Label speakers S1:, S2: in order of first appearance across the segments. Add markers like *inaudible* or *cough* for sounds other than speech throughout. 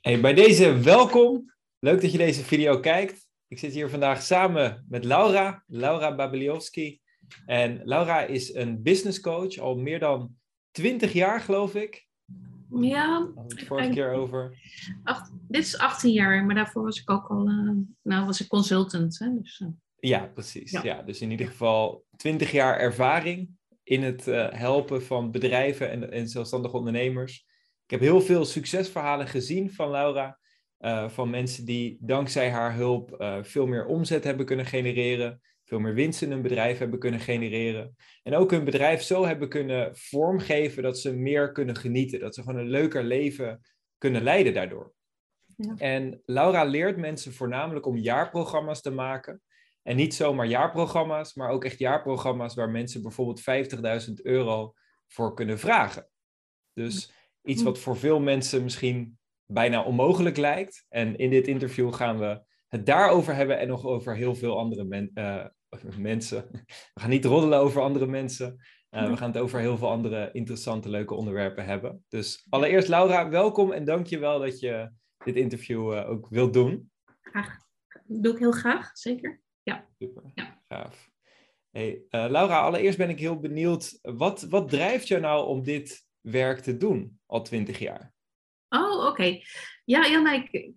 S1: Hey, bij deze welkom. Leuk dat je deze video kijkt. Ik zit hier vandaag samen met Laura, Laura Babeliowski. En Laura is een business coach, al meer dan 20 jaar geloof ik.
S2: Ja.
S1: Had het vorige keer over.
S2: Acht, dit is 18 jaar, maar daarvoor was ik ook al, uh, nou was ik consultant. Hè, dus, uh.
S1: Ja, precies. Ja. ja. dus in ieder geval 20 jaar ervaring in het uh, helpen van bedrijven en, en zelfstandige ondernemers. Ik heb heel veel succesverhalen gezien van Laura. Uh, van mensen die dankzij haar hulp uh, veel meer omzet hebben kunnen genereren. Veel meer winst in hun bedrijf hebben kunnen genereren. En ook hun bedrijf zo hebben kunnen vormgeven dat ze meer kunnen genieten. Dat ze gewoon een leuker leven kunnen leiden daardoor. Ja. En Laura leert mensen voornamelijk om jaarprogramma's te maken. En niet zomaar jaarprogramma's, maar ook echt jaarprogramma's waar mensen bijvoorbeeld 50.000 euro voor kunnen vragen. Dus iets wat voor veel mensen misschien bijna onmogelijk lijkt. En in dit interview gaan we het daarover hebben en nog over heel veel andere men, uh, *laughs* mensen. We gaan niet roddelen over andere mensen. Uh, we gaan het over heel veel andere interessante, leuke onderwerpen hebben. Dus allereerst Laura, welkom en dank je wel dat je dit interview uh, ook wilt doen.
S2: Graag. Doe ik heel graag, zeker. Ja.
S1: Super, ja. gaaf. Hey, Laura, allereerst ben ik heel benieuwd, wat, wat drijft jou nou om dit werk te doen, al twintig jaar?
S2: Oh, oké. Ja, ja nee, ik, ik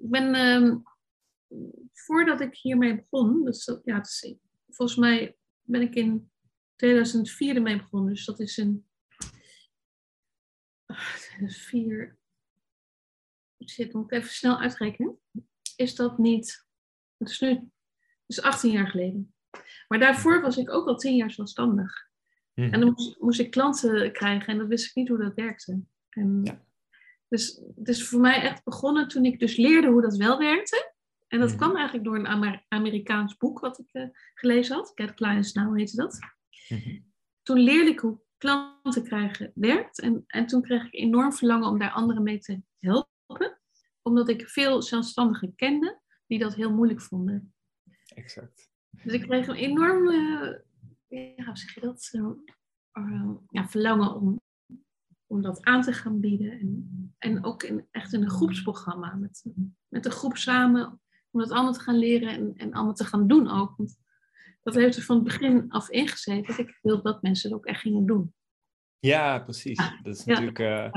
S2: ben, um, voordat ik hiermee begon, dus, ja, volgens mij ben ik in 2004 ermee begonnen, dus dat is een, oh, 2004, shit, moet ik even snel uitrekenen. Is dat niet, het is nu, dus 18 jaar geleden. Maar daarvoor was ik ook al 10 jaar zelfstandig. Hmm. En dan moest, moest, ik klanten krijgen en dat wist ik niet hoe dat werkte. En ja. Dus het is voor mij echt begonnen toen ik dus leerde hoe dat wel werkte. En dat mm. kwam eigenlijk door een Amer Amerikaans boek wat ik uh, gelezen had. Get Clients Now heette dat. Mm -hmm. Toen leerde ik hoe klanten krijgen werkt. En, en toen kreeg ik enorm verlangen om daar anderen mee te helpen. Omdat ik veel zelfstandigen kende die dat heel moeilijk vonden.
S1: Exact.
S2: Dus ik kreeg een enorm, uh, ja, hoe zeg je dat? Uh, ja, verlangen om om dat aan te gaan bieden. En, en ook in, echt in een groepsprogramma, met, met de groep samen, om dat allemaal te gaan leren en, en allemaal te gaan doen ook. Want dat heeft er van het begin af ingezeten dat ik wilde dat mensen het ook echt gingen doen.
S1: Ja, precies. Dat is natuurlijk uh,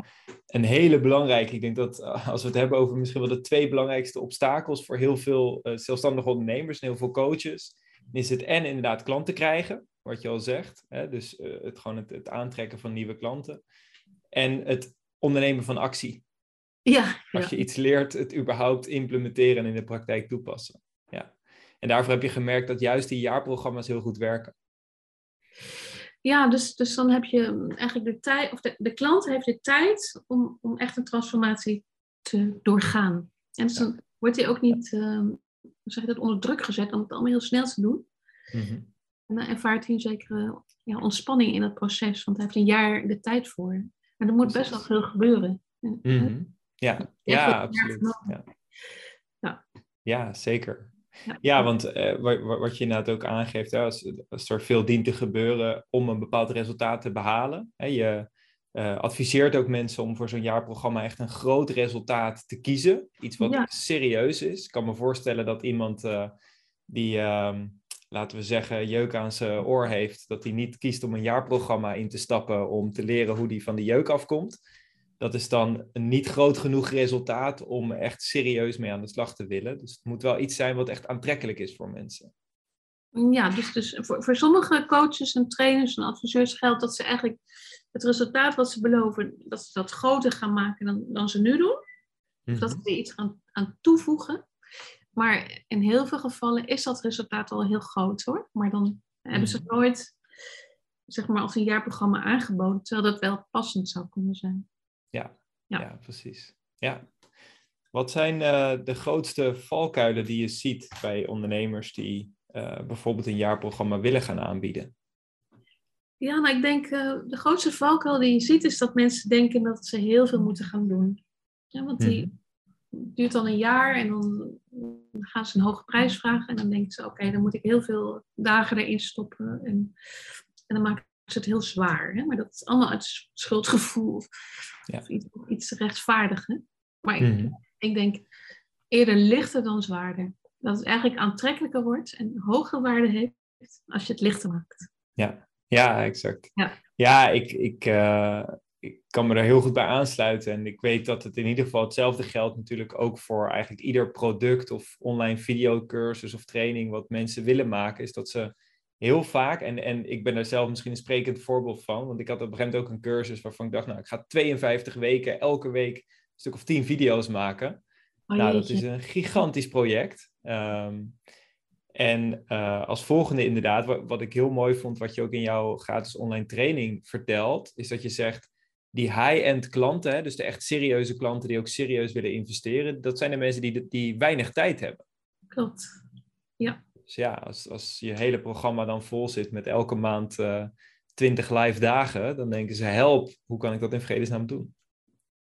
S1: een hele belangrijke. Ik denk dat uh, als we het hebben over misschien wel de twee belangrijkste obstakels voor heel veel uh, zelfstandige ondernemers en heel veel coaches, is het en inderdaad klanten krijgen, wat je al zegt. Hè? Dus het, gewoon het, het aantrekken van nieuwe klanten en het ondernemen van actie.
S2: Ja,
S1: Als je iets leert, het überhaupt implementeren en in de praktijk toepassen. Ja. En daarvoor heb je gemerkt dat juist die jaarprogramma's heel goed werken.
S2: Ja, dus, dus dan heb je eigenlijk de tijd, of de, de klant heeft de tijd om, om echt een transformatie te doorgaan. En dus dan wordt hij ook niet, uh, zeg je dat, onder druk gezet om het allemaal heel snel te doen. Mm -hmm. En dan ervaart hij een zekere ja, ontspanning in het proces, want hij heeft een jaar de tijd voor. Maar er moet best wel veel gebeuren.
S1: Mm -hmm. Ja, ja, absoluut. Ja. Ja. ja, zeker. Ja, ja want uh, wat, wat je inderdaad ook aangeeft, hè, als, als, er veel dient te gebeuren om een bepaald resultaat te behalen. Hè, je uh, adviseert ook mensen om voor zo'n jaarprogramma echt een groot resultaat te kiezen. Iets wat ja. serieus is. Ik kan me voorstellen dat iemand uh, die, laten we zeggen, jeuk aan zijn oor heeft, dat hij niet kiest om een jaarprogramma in te stappen om te leren hoe die van die jeuk afkomt. Dat is dan een niet groot genoeg resultaat om echt serieus mee aan de slag te willen. Dus het moet wel iets zijn wat echt aantrekkelijk is voor mensen.
S2: Ja, dus, dus voor, voor sommige coaches en trainers en adviseurs geldt dat ze eigenlijk het resultaat wat ze beloven, dat ze dat groter gaan maken dan, dan ze nu doen. Of dat ze er iets aan, aan toevoegen. Maar in heel veel gevallen is dat resultaat al heel groot hoor. Maar dan hebben ze het nooit, zeg maar, als een jaarprogramma aangeboden, terwijl dat wel passend zou kunnen zijn.
S1: Ja, ja. ja precies. Ja. Wat zijn uh, de grootste valkuilen die je ziet bij ondernemers die uh, bijvoorbeeld een jaarprogramma willen gaan aanbieden?
S2: Ja, nou ik denk uh, de grootste valkuil die je ziet is dat mensen denken dat ze heel veel moeten gaan doen. Ja, want die, mm duurt dan een jaar en dan gaan ze een hoge prijs vragen. En dan denken ze, oké, dan moet ik heel veel dagen erin stoppen. En, en dan maken ze het heel zwaar. Hè? Maar dat is allemaal uit schuldgevoel of, ja. of iets, iets rechtvaardigen. Maar ik, ik denk eerder lichter dan zwaarder. Dat het eigenlijk aantrekkelijker wordt en hogere waarde heeft als je het lichter maakt.
S1: Ja, ja exact.
S2: Ja,
S1: ja ik, ik, uh, ik kan me er heel goed bij aansluiten. En ik weet dat het in ieder geval hetzelfde geldt natuurlijk ook voor eigenlijk ieder product of online videocursus of training wat mensen willen maken. Is dat ze heel vaak, en, en ik ben daar zelf misschien een sprekend voorbeeld van, want ik had op een gegeven moment ook een cursus waarvan ik dacht, nou, ik ga 52 weken, elke week een stuk of 10 video's maken.
S2: Oh,
S1: nou, dat is een gigantisch project. Ehm, en eh, als volgende inderdaad, wat, wat ik heel mooi vond, wat je ook in jouw gratis online training vertelt, is dat je zegt, die high-end klanten, hè, dus de echt serieuze klanten die ook serieus willen investeren, dat zijn de mensen die, die weinig tijd hebben.
S2: Klopt. Ja,
S1: Dus ja, als, als je hele programma dan vol zit met elke maand eh 20 live dagen, dan denken ze, help, hoe kan ik dat in vredesnaam doen?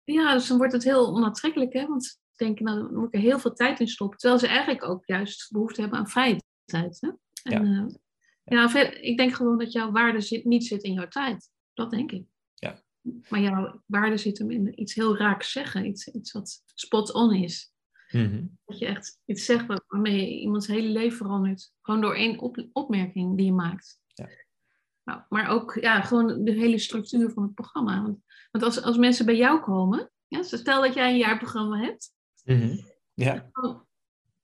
S2: ja dus dan wordt het heel onaantrekkelijk, hè? want ze denken, nou, dan moet ik er heel veel tijd in stoppen. Terwijl ze eigenlijk ook juist behoefte hebben aan vrije tijd. Hè? En, ja. ja, ver- ik denk gewoon dat jouw waarde zit, niet zit in jouw tijd. Dat denk ik. Maar jouw waarde zit hem in iets heel raaks zeggen, iets, iets wat spot on is.
S1: Mhm.
S2: Dat je echt iets zegt waar- waarmee je iemands hele leven verandert. Gewoon door één op- opmerking die je maakt.
S1: Ja.
S2: Nou, maar ook ja, gewoon de hele structuur van het programma. Want, want als, als mensen bij jou komen, ja, stel dat jij een jaarprogramma hebt,
S1: Mhm. Ja,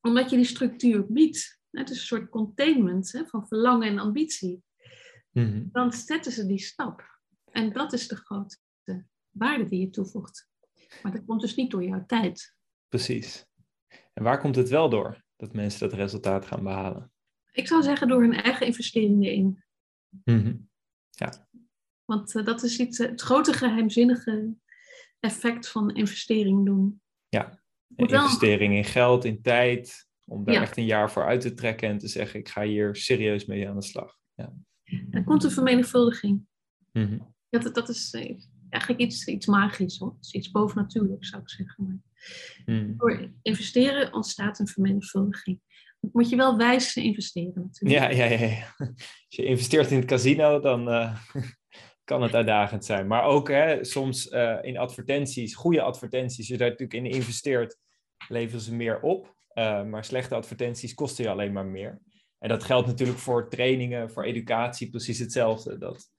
S2: omdat je die structuur biedt. Het is een soort containment hè, van verlangen en ambitie.
S1: Mhm.
S2: Dan zetten ze die stap. En dat is de grote waarde die je toevoegt. Maar dat komt dus niet door jouw tijd.
S1: precies. En waar komt het wel door dat mensen dat resultaat gaan behalen?
S2: Ik zou zeggen door hun eigen investeringen in.
S1: Mhm.
S2: Want eh, dat is iets, eh, het grote geheimzinnige effect van investering doen. Moet wel-
S1: investering in geld, in tijd, om daar
S2: Ja.
S1: echt een jaar voor uit te trekken en te zeggen, ik ga hier serieus mee aan de slag. Ja.
S2: Er komt een vermenigvuldiging.
S1: Mhm.
S2: Dat, dat is eh, eigenlijk iets, iets magisch hoor. Het is iets bovennatuurlijks zou ik zeggen. Maar
S1: Mhm.
S2: door investeren ontstaat een vermenigvuldiging. Moet je wel wijs investeren natuurlijk.
S1: Ja, ja, ja, ja. Als je investeert in het casino, dan eh, *laughs* kan het uitdagend zijn. Maar ook hè, soms eh, in advertenties, goede advertenties, als je daar natuurlijk in investeert, leveren ze meer op. Maar slechte advertenties kosten je alleen maar meer. En dat geldt natuurlijk voor trainingen, voor educatie, precies hetzelfde. Dat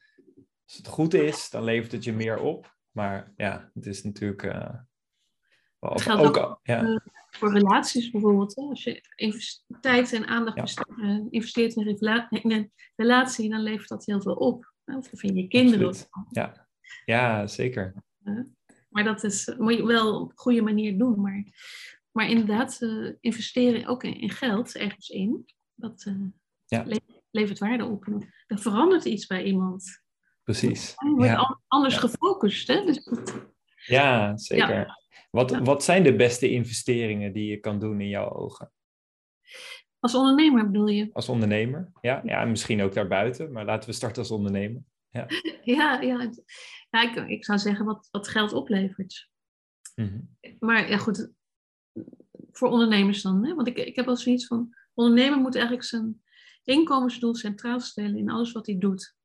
S1: als het goed is, dan levert het je meer op. Maar ja, het is natuurlijk. eh, wel-
S2: Het
S1: ook, ja,
S2: Voor relaties bijvoorbeeld. Hè? Als je tijd en aandacht
S1: Ja.
S2: eh, investeert in, een relatie, dan levert dat heel veel op. hè. Of in je kinderen.
S1: Ja. ja, zeker.
S2: Maar dat is, moet je wel op een goede manier doen. Maar, maar inderdaad, eh, investeren ook in, in geld ergens in. Dat eh,
S1: Ja.
S2: le- levert waarde op. Er verandert iets bij iemand.
S1: Precies.
S2: Je wordt
S1: Ja.
S2: an- anders
S1: Ja.
S2: gefocust. Hè? Dus dat-
S1: Ja, zeker. Wat,
S2: Ja.
S1: wat zijn de beste investeringen die je kan doen in jouw ogen?
S2: als ondernemer bedoel je?
S1: Als ondernemer? Ja, ja en misschien ook daarbuiten, maar laten we starten als ondernemer. *laughs*
S2: Ja, ja, ja ik, ik zou zeggen wat, wat geld oplevert.
S1: Mhm.
S2: Maar ja, goed, voor ondernemers dan. Hè? Want ik, ik heb wel zoiets van, ondernemer moet eigenlijk zijn inkomensdoel centraal stellen in alles wat hij doet.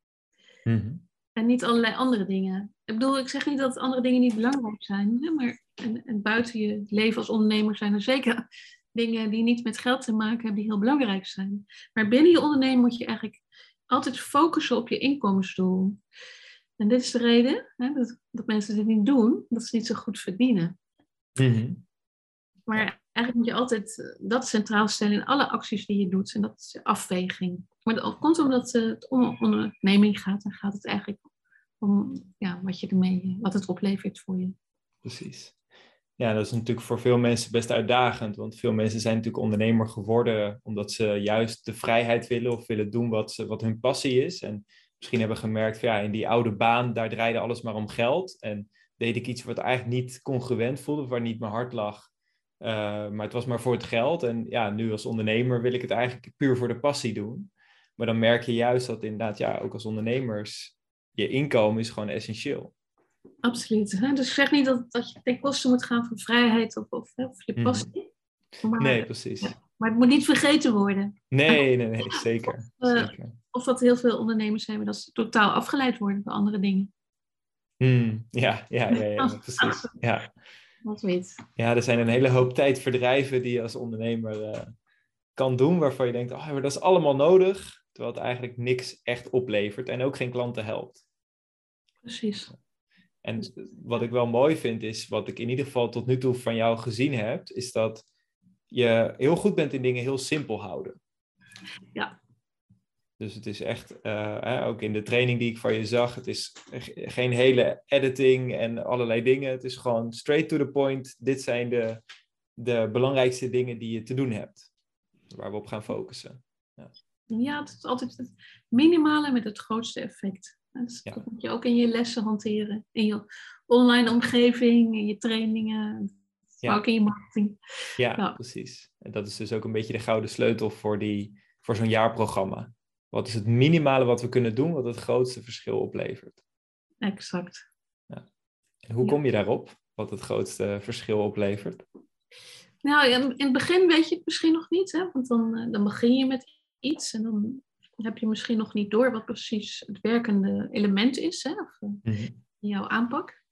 S1: Mhm.
S2: En niet allerlei andere dingen. Ik bedoel, ik zeg niet dat andere dingen niet belangrijk zijn. Hè? Maar en, en buiten je leven als ondernemer zijn er zeker *laughs* dingen die niet met geld te maken hebben, die heel belangrijk zijn. Maar binnen je onderneming moet je eigenlijk altijd focussen op je inkomensdoel. En dit is de reden hè, dat, dat mensen dit niet doen, dat ze niet zo goed verdienen.
S1: Mhm.
S2: Maar eigenlijk moet je altijd eh, dat centraal stellen in alle acties die je doet. En dat is afweging. Maar dat komt omdat eh, het om een onderneming gaat. Dan gaat het eigenlijk om ja, wat, je ermee, wat het oplevert voor je.
S1: Precies. Ja, dat is natuurlijk voor veel mensen best uitdagend, want veel mensen zijn natuurlijk ondernemer geworden omdat ze juist de vrijheid willen of willen doen wat, ze, wat hun passie is. En misschien hebben gemerkt, ja, in die oude baan, daar draaide alles maar om geld. En deed ik iets wat eigenlijk niet congruent voelde, waar niet mijn hart lag. Uh, maar het was maar voor het geld. En ja, nu als ondernemer wil ik het eigenlijk puur voor de passie doen. Maar dan merk je juist dat inderdaad, ja, ook als ondernemers, je inkomen is gewoon essentieel.
S2: Absoluut. Hè? Dus ik zeg niet dat, dat je ten koste moet gaan van vrijheid of, of, of je passie.
S1: Mm.
S2: Maar,
S1: nee, precies.
S2: Ja, maar het moet niet vergeten worden.
S1: Nee, nee, nee, zeker.
S2: Uh,
S1: zeker.
S2: Of wat heel veel ondernemers hebben, dat ze totaal afgeleid worden door andere dingen.
S1: Mm, ja, ja, ja, ja, *laughs* precies. Ja.
S2: Wat weet.
S1: Ja, er zijn een hele hoop tijdverdrijven die je als ondernemer uh, kan doen, waarvan je denkt, oh, maar dat is allemaal nodig, terwijl het eigenlijk niks echt oplevert en ook geen klanten helpt.
S2: Precies.
S1: En wat ik wel mooi vind, is wat ik in ieder geval tot nu toe van jou gezien heb, is dat je heel goed bent in dingen heel simpel houden.
S2: Ja.
S1: Dus het is echt, uh, ook in de training die ik van je zag, het is geen hele editing en allerlei dingen. Het is gewoon straight to the point. Dit zijn de, de belangrijkste dingen die je te doen hebt, waar we op gaan focussen.
S2: Ja, ja het is altijd het minimale met het grootste effect. Dus Dat moet je ook in je lessen hanteren, in je online omgeving, in je trainingen, ja. ook in je marketing.
S1: Ja, ja, precies. En dat is dus ook een beetje de gouden sleutel voor, die, voor zo'n jaarprogramma. Wat is het minimale wat we kunnen doen, wat het grootste verschil oplevert?
S2: Exact.
S1: Ja. En hoe kom je daarop, wat het grootste verschil oplevert?
S2: Nou, in, het begin weet je het misschien nog niet, hè? want dan, eh, dan begin je met iets en dan heb je misschien nog niet door wat precies het werkende element is, hè? of mm jouw aanpak.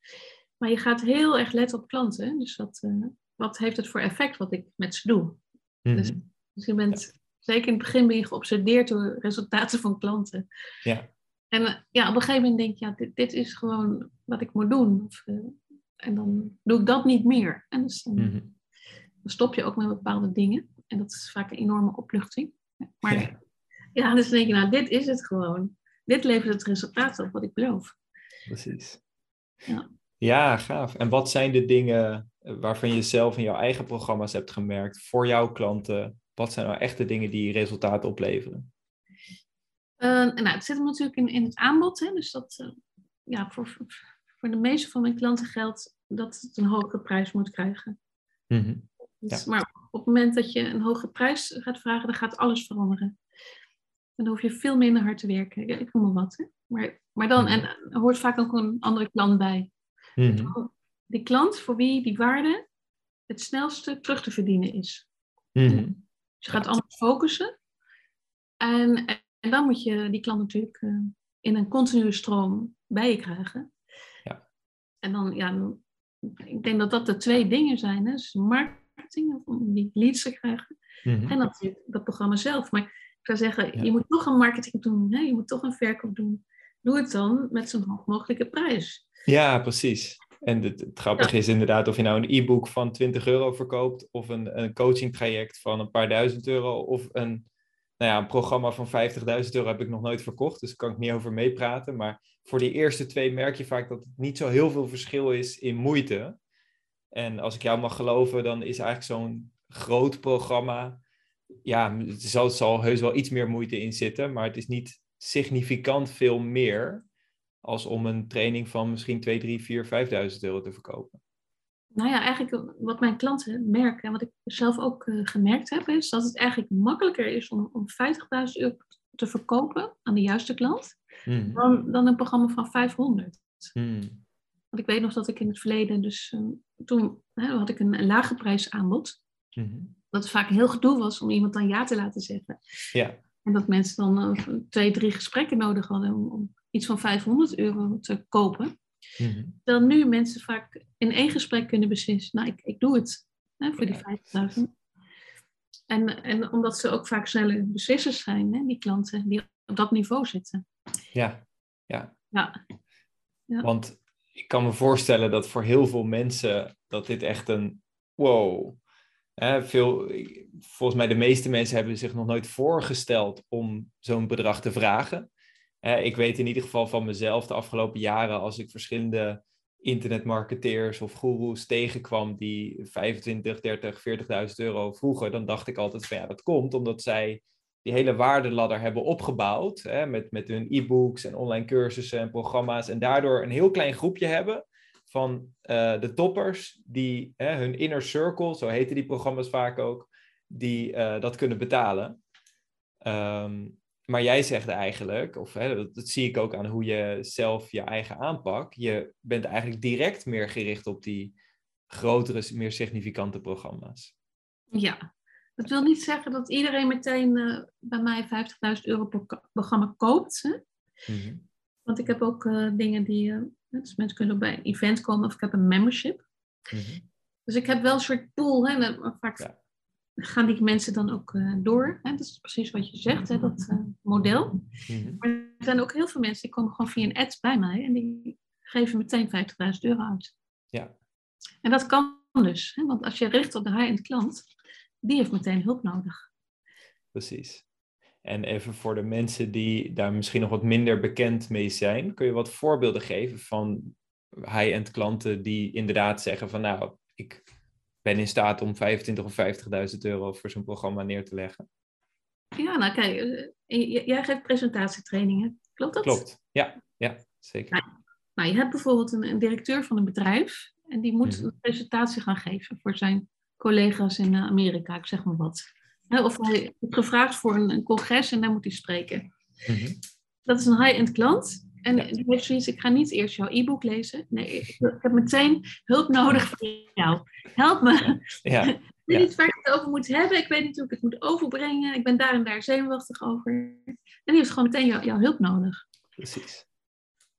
S2: Maar je gaat heel erg letten op klanten. Dus wat, uh, wat heeft het voor effect wat ik met ze doe? dus, mhm. dus, je bent Zeker in het begin ben je geobsedeerd door resultaten van klanten.
S1: Ja.
S2: En eh, ja, op een gegeven moment denk je, ja, dit, dit is gewoon wat ik moet doen. Of, uh, en dan doe ik dat niet meer. En dus dan, mm -hmm. dan, stop je ook met bepaalde dingen. En dat is vaak een enorme opluchting. Maar ja, ja dus dan denk je, nou, dit is het gewoon. Dit levert het resultaat op wat ik beloof.
S1: Precies.
S2: Ja.
S1: ja, gaaf. En wat zijn de dingen waarvan je zelf in jouw eigen programma's hebt gemerkt voor jouw klanten wat zijn nou echt de dingen die resultaten opleveren?
S2: Uh, nou, het zit hem natuurlijk in, in het aanbod. Hè? Dus dat uh, ja, voor, voor de meeste van mijn klanten geldt dat het een hogere prijs moet krijgen.
S1: Mm -hmm. dus,
S2: ja. Maar op het moment dat je een hogere prijs gaat vragen, dan gaat alles veranderen. dan hoef je veel minder hard te werken. Ja, ik noem maar wat. Hè? Maar, maar dan, -hmm. en er hoort vaak ook een andere klant bij.
S1: Mm -hmm.
S2: Die klant voor wie die waarde het snelste terug te verdienen is.
S1: Mm
S2: je gaat anders focussen. En, en dan moet je die klant natuurlijk uh, in een continue stroom bij je krijgen.
S1: Ja.
S2: En dan, ja, ik denk dat dat de twee dingen zijn. Hè? Dus marketing, om die leads te krijgen.
S1: Mm -hmm.
S2: En natuurlijk dat programma zelf. Maar ik zou zeggen, ja. je moet toch een marketing doen. Hè? Je moet toch een verkoop doen. Doe het dan met zo'n hoog mogelijke prijs.
S1: Ja, precies. En het, het grappige ja. is inderdaad of je nou een e-book van 20 euro verkoopt, of een, een coaching traject van een paar duizend euro, of een, nou ja, een programma van 50.000 euro heb ik nog nooit verkocht, dus daar kan ik niet over meepraten. Maar voor die eerste twee merk je vaak dat het niet zo heel veel verschil is in moeite. En als ik jou mag geloven, dan is eigenlijk zo'n groot programma, ja, er zal, zal heus wel iets meer moeite in zitten, maar het is niet significant veel meer als om een training van misschien 2, 3, 4, 5.000 euro te verkopen?
S2: Nou ja, eigenlijk wat mijn klanten merken en wat ik zelf ook uh, gemerkt heb, is dat het eigenlijk makkelijker is om, om 50.000 euro te verkopen aan de juiste klant
S1: hmm.
S2: dan, dan een programma van 500.
S1: Hmm.
S2: Want ik weet nog dat ik in het verleden, dus uh, toen hè, had ik een, een lage prijsaanbod.
S1: Hmm.
S2: Dat het vaak heel gedoe was om iemand dan ja te laten zeggen.
S1: Ja.
S2: En dat mensen dan uh, twee, drie gesprekken nodig hadden om, om iets van 500 euro te kopen.
S1: Mm-hmm.
S2: Dan nu mensen vaak in één gesprek kunnen beslissen, nou ik, ik doe het hè, voor die 50.000. En, en omdat ze ook vaak sneller beslissers zijn, hè, die klanten die op dat niveau zitten.
S1: Ja, ja.
S2: ja. ja.
S1: Want ik kan me voorstellen dat voor heel veel mensen dat dit echt een wow. Hè, veel, volgens mij de meeste mensen hebben zich nog nooit voorgesteld om zo'n bedrag te vragen ik weet in ieder geval van mezelf de afgelopen jaren, als ik verschillende internetmarketeers of goeroes tegenkwam die 25, 30, 40.000 euro vroegen, dan dacht ik altijd van ja, dat komt omdat zij die hele waardeladder hebben opgebouwd hè, met, met hun e-books en online cursussen en programma's en daardoor een heel klein groepje hebben van uh, de toppers die hè, hun inner circle, zo heten die programma's vaak ook, die uh, dat kunnen betalen. Um, maar jij zegt eigenlijk, of hè, dat, dat, zie ik ook aan hoe je zelf je eigen aanpak, je bent eigenlijk direct meer gericht op die grotere, meer significante programma's.
S2: Ja, dat wil niet zeggen dat iedereen meteen uh, bij mij 50.000 euro per programma koopt. Hè?
S1: Mm -hmm.
S2: Want ik heb ook uh, dingen die, uh, dus mensen kunnen bij een event komen of ik heb een membership.
S1: Mm -hmm.
S2: Dus ik heb wel een soort pool. Hè, met- vaak
S1: Ja.
S2: Gaan die mensen dan ook eh, door. Hè? Dat is precies wat je zegt, hè, dat eh, model.
S1: Mhm.
S2: Maar er zijn ook heel veel mensen die komen gewoon via een ad bij mij en die geven meteen 50.000 euro uit.
S1: Ja.
S2: En dat kan dus, hè? want als je richt op de high-end klant, die heeft meteen hulp nodig.
S1: Precies. En even voor de mensen die daar misschien nog wat minder bekend mee zijn, kun je wat voorbeelden geven van high-end klanten die inderdaad zeggen van nou, ik ben in staat om 25 of 50.000 euro voor zo'n programma neer te leggen.
S2: Ja, nou kijk, eh, jij geeft presentatietrainingen, klopt dat?
S1: Klopt. Ja, ja, zeker.
S2: Nou, je hebt bijvoorbeeld een, een directeur van een bedrijf en die moet
S1: Mhm.
S2: een presentatie gaan geven voor zijn collega's in eh, Amerika, ik zeg maar wat. Of hij wordt gevraagd voor een, een congres en daar moet hij spreken.
S1: Mhm.
S2: Dat is een high-end klant. En
S1: Ja.
S2: die heeft zoiets, ik ga niet eerst jouw e-book lezen. Nee, ik, ik heb meteen hulp nodig van jou. Help me.
S1: Ja, *laughs*
S2: Ik weet niet waar ik het over moet hebben. Ik weet niet hoe ik het moet overbrengen. Ik ben daar en daar zenuwachtig over. En die heeft gewoon meteen jou- jouw hulp nodig.
S1: precies.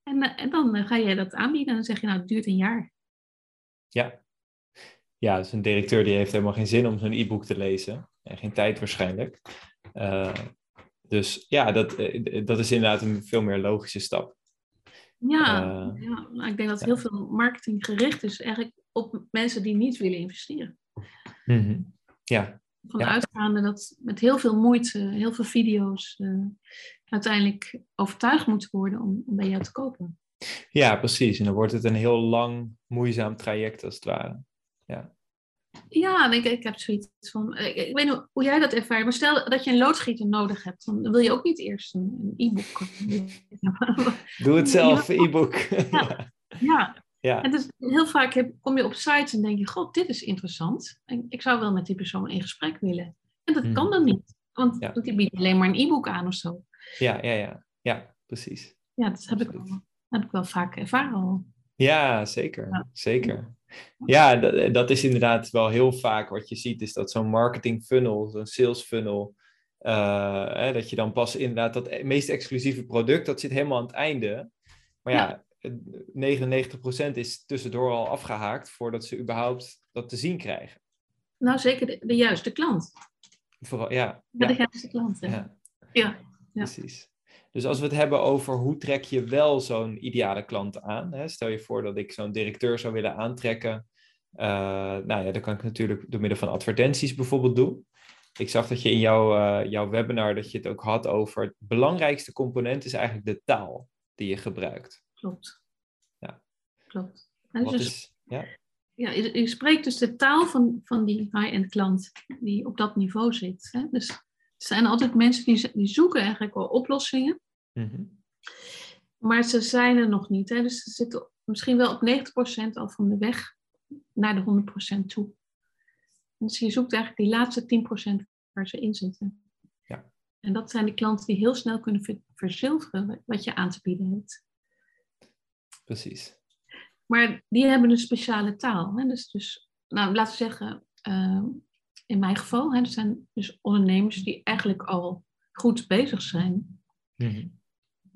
S2: En, eh, en dan eh, ga jij dat aanbieden en dan zeg je, nou, het duurt een jaar.
S1: Ja. Ja, dus een directeur die heeft helemaal geen zin om zo'n e-book te lezen. En geen tijd waarschijnlijk. Eh, dus ja, dat, eh, dat is inderdaad een veel meer logische stap.
S2: Ja,
S1: Eh,
S2: ja nou, ik denk dat
S1: ja.
S2: heel veel marketing gericht is eigenlijk op mensen die niet willen investeren.
S1: Mhm. Ja,
S2: Van
S1: Ja.
S2: uitgaande dat met heel veel moeite, heel veel video's, eh, uiteindelijk overtuigd moeten worden om, om bij jou te kopen.
S1: ja, precies. En dan wordt het een heel lang, moeizaam traject als het ware.
S2: Ja, en ik, ik heb zoiets van, ik, ik weet niet hoe jij dat ervaart, maar stel dat je een loodgieter nodig hebt, dan wil je ook niet eerst een, e-book. *laughs*
S1: Doe het zelf, e-book.
S2: Ja. *laughs* ja,
S1: ja,
S2: en dus heel vaak heb, kom je op sites en denk je, god, dit is interessant. En ik zou wel met die persoon in gesprek willen. En dat
S1: Hmm.
S2: kan dan niet, want,
S1: Ja.
S2: die biedt alleen maar een e-book aan of zo.
S1: ja, ja, ja, ja, precies.
S2: Ja, dat heb ik, wel, heb ik wel vaak ervaren al.
S1: Ja, zeker.
S2: Ja.
S1: Zeker. Ja, dat, dat is inderdaad wel heel vaak wat je ziet, is dat zo'n marketing funnel, zo'n sales funnel, eh, hè, dat je dan pas inderdaad dat e- meest exclusieve product, dat zit helemaal aan het einde. Maar ja, het- 99% is tussendoor al afgehaakt voordat ze überhaupt dat te zien krijgen.
S2: Nou, zeker de, de juiste klant.
S1: Vooral, ja,
S2: Ja, de juiste klant. hè.
S1: ja.
S2: Ja.
S1: Precies. Dus als we het hebben over hoe trek je wel zo'n ideale klant aan. Hè? Stel je voor dat ik zo'n directeur zou willen aantrekken. Eh, nou ja, dan kan ik natuurlijk door middel van advertenties bijvoorbeeld doen. Ik zag dat je in jouw, eh, jouw webinar dat je het ook had over het belangrijkste component is eigenlijk de taal die je gebruikt.
S2: Klopt.
S1: Ja.
S2: Klopt. En
S1: Wat
S2: dus,
S1: is, ja?
S2: ja, je, je spreekt dus de taal van, van die high-end klant die op dat niveau zit. Hè? Dus er zijn altijd mensen die, die zoeken eigenlijk wel oplossingen,
S1: Mhm.
S2: maar ze zijn er nog niet. Hè? Dus ze zitten misschien wel op 90% al van de weg naar de 100% toe. Dus je zoekt eigenlijk die laatste 10% waar ze in zitten.
S1: Ja.
S2: En dat zijn de klanten die heel snel kunnen ver- verzilveren wat je aan te bieden hebt.
S1: Precies.
S2: Maar die hebben een speciale taal. Hè? Dus, dus, nou, laten we zeggen, eh, in mijn geval, hè, er zijn dus ondernemers die eigenlijk al goed bezig zijn,
S1: Mhm.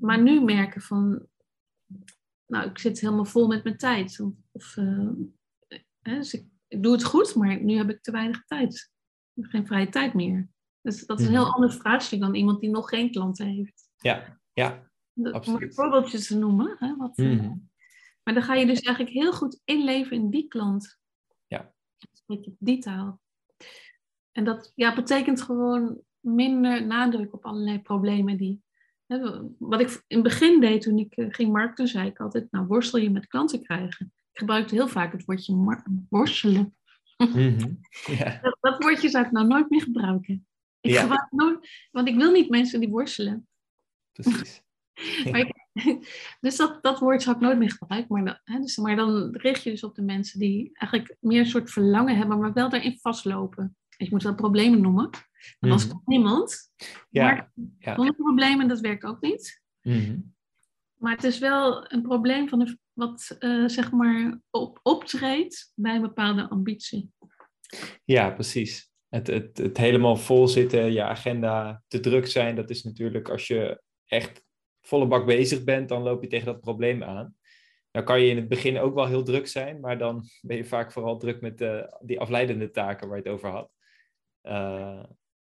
S2: Maar nu merken van, nou, ik zit helemaal vol met mijn tijd. Of, of, eh, hè, dus ik, ik doe het goed, maar nu heb ik te weinig tijd. Ik heb geen vrije tijd meer. Dus dat is een heel
S1: Mhm.
S2: ander vraagstuk dan iemand die nog geen klanten heeft.
S1: Ja, ja.
S2: Dat- Om een voorbeeldje te noemen. Hè, wat, eh,
S1: Mhm.
S2: Maar dan ga je dus eigenlijk heel goed inleven in die klant.
S1: Ja.
S2: Spreek je die taal. En dat ja, betekent gewoon minder nadruk op allerlei problemen die. Hè, wat ik in het begin deed toen ik eh, ging markten, zei ik altijd: Nou, worstel je met klanten krijgen. Ik gebruikte heel vaak het woordje worstelen.
S1: Mhm. *laughs*
S2: Dat, dat woordje zou ik nou nooit meer gebruiken. Ik
S1: Ja.
S2: gebruik nooit, want ik wil niet mensen die worstelen.
S1: Precies. *laughs*
S2: Maar ik- *laughs* dus dat, dat woord zou ik nooit meer gebruiken. Maar dan, hè, dus, maar dan richt je dus op de mensen die eigenlijk meer een soort verlangen hebben, maar wel daarin vastlopen. Je moet wel problemen noemen. Want als
S1: Mhm.
S2: niemand,
S1: Ja,
S2: maar
S1: ja.
S2: problemen, dat werkt ook niet.
S1: Mhm.
S2: Maar het is wel een probleem van de, wat eh, zeg maar op, optreedt bij een bepaalde ambitie.
S1: Ja, precies. Het, het, het helemaal vol zitten, je agenda te druk zijn, dat is natuurlijk als je echt volle bak bezig bent, dan loop je tegen dat probleem aan. dan kan je in het begin ook wel heel druk zijn, maar dan ben je vaak vooral druk met de, die afleidende taken waar je het over had. Uh,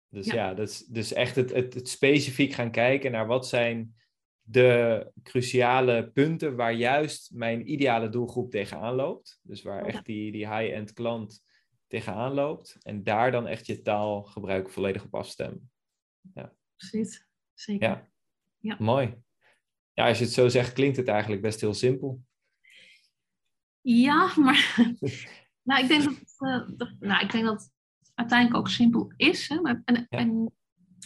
S1: dus ja, ja dus, dus echt het, het, het, specifiek gaan kijken naar wat zijn de cruciale punten waar juist mijn ideale doelgroep tegenaan loopt. Dus waar echt die, die high-end klant tegenaan loopt. En daar dan echt je taalgebruik volledig op afstemmen.
S2: Ja. Precies, zeker.
S1: Ja. ja. Mooi. Ja, als je het zo zegt, klinkt het eigenlijk best heel simpel.
S2: Ja, maar *laughs* nou, ik denk dat, uh, dat, nou, ik denk dat uiteindelijk ook simpel is. Hè? Maar, en, en,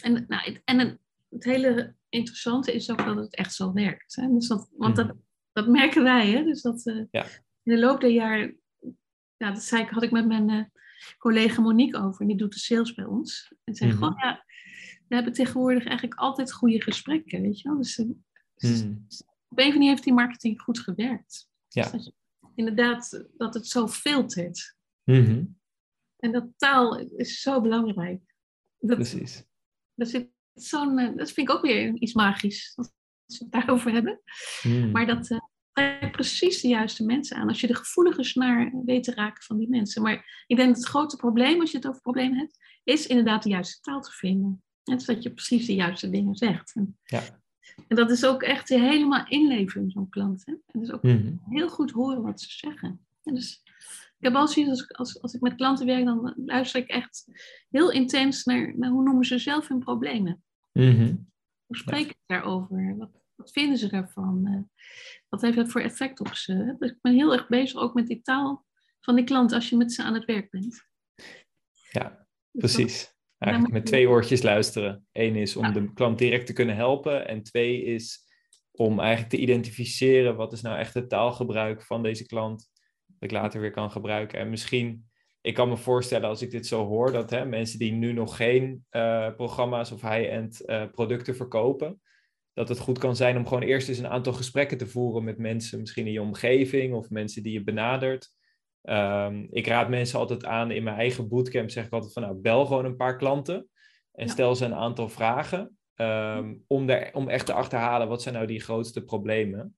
S2: en, nou, en het hele interessante is ook dat het echt zo werkt. Hè? Dus dat, want dat, mhm. dat merken wij. Hè? Dus dat uh, ja. in de loop der jaren, ja, dat zei ik, had ik met mijn uh, collega Monique over. En die doet de sales bij ons. En zei, mm -hmm. ja, we hebben tegenwoordig eigenlijk altijd goede gesprekken. Weet je wel? Dus, dus mm. op een of andere heeft die marketing goed gewerkt. Ja. Dus inderdaad dat het zo filtert. Mm En dat taal is zo belangrijk. Dat,
S1: Precies.
S2: Dat, zit zo'n, eh, dat vind ik ook weer iets magisch, als we het daarover hebben. Mm. Maar dat uh, trekt precies de juiste mensen aan. Als je de gevoelige snaar weet te raken van die mensen. Maar ik denk dat het grote probleem, als je het over problemen hebt, is inderdaad de juiste taal te vinden. En dat je precies de juiste dingen zegt. En, ja. En dat is ook echt helemaal inleven in zo'n klant. Hè? En dus ook mhm. heel goed horen wat ze zeggen. En dus heb al zoiets, als, als, als ik met klanten werk, dan luister ik echt heel intens naar, naar hoe noemen ze zelf hun problemen. Mm Hoe spreken ze daarover? Wat, wat vinden ze daarvan? Uh, wat heeft dat voor effect op ze? Dus ik ben heel erg bezig ook met die taal van die klant als je met ze aan het werk bent.
S1: Ja, dus precies. Eigenlijk met twee oortjes luisteren. Eén is om de klant direct te kunnen helpen. En twee is om eigenlijk te identificeren wat is nou echt het taalgebruik van deze klant. Dat ik later weer kan gebruiken. En misschien, ik kan me voorstellen als ik dit zo hoor, dat hè, mensen die nu nog geen uh, programma's of high-end uh, producten verkopen, dat het goed kan zijn om gewoon eerst eens een aantal gesprekken te voeren met mensen, misschien in je omgeving of mensen die je benadert. Um, ik raad mensen altijd aan in mijn eigen bootcamp, zeg ik altijd van nou, bel gewoon een paar klanten en stel ze een aantal vragen um, om, er, om echt te achterhalen wat zijn nou die grootste problemen.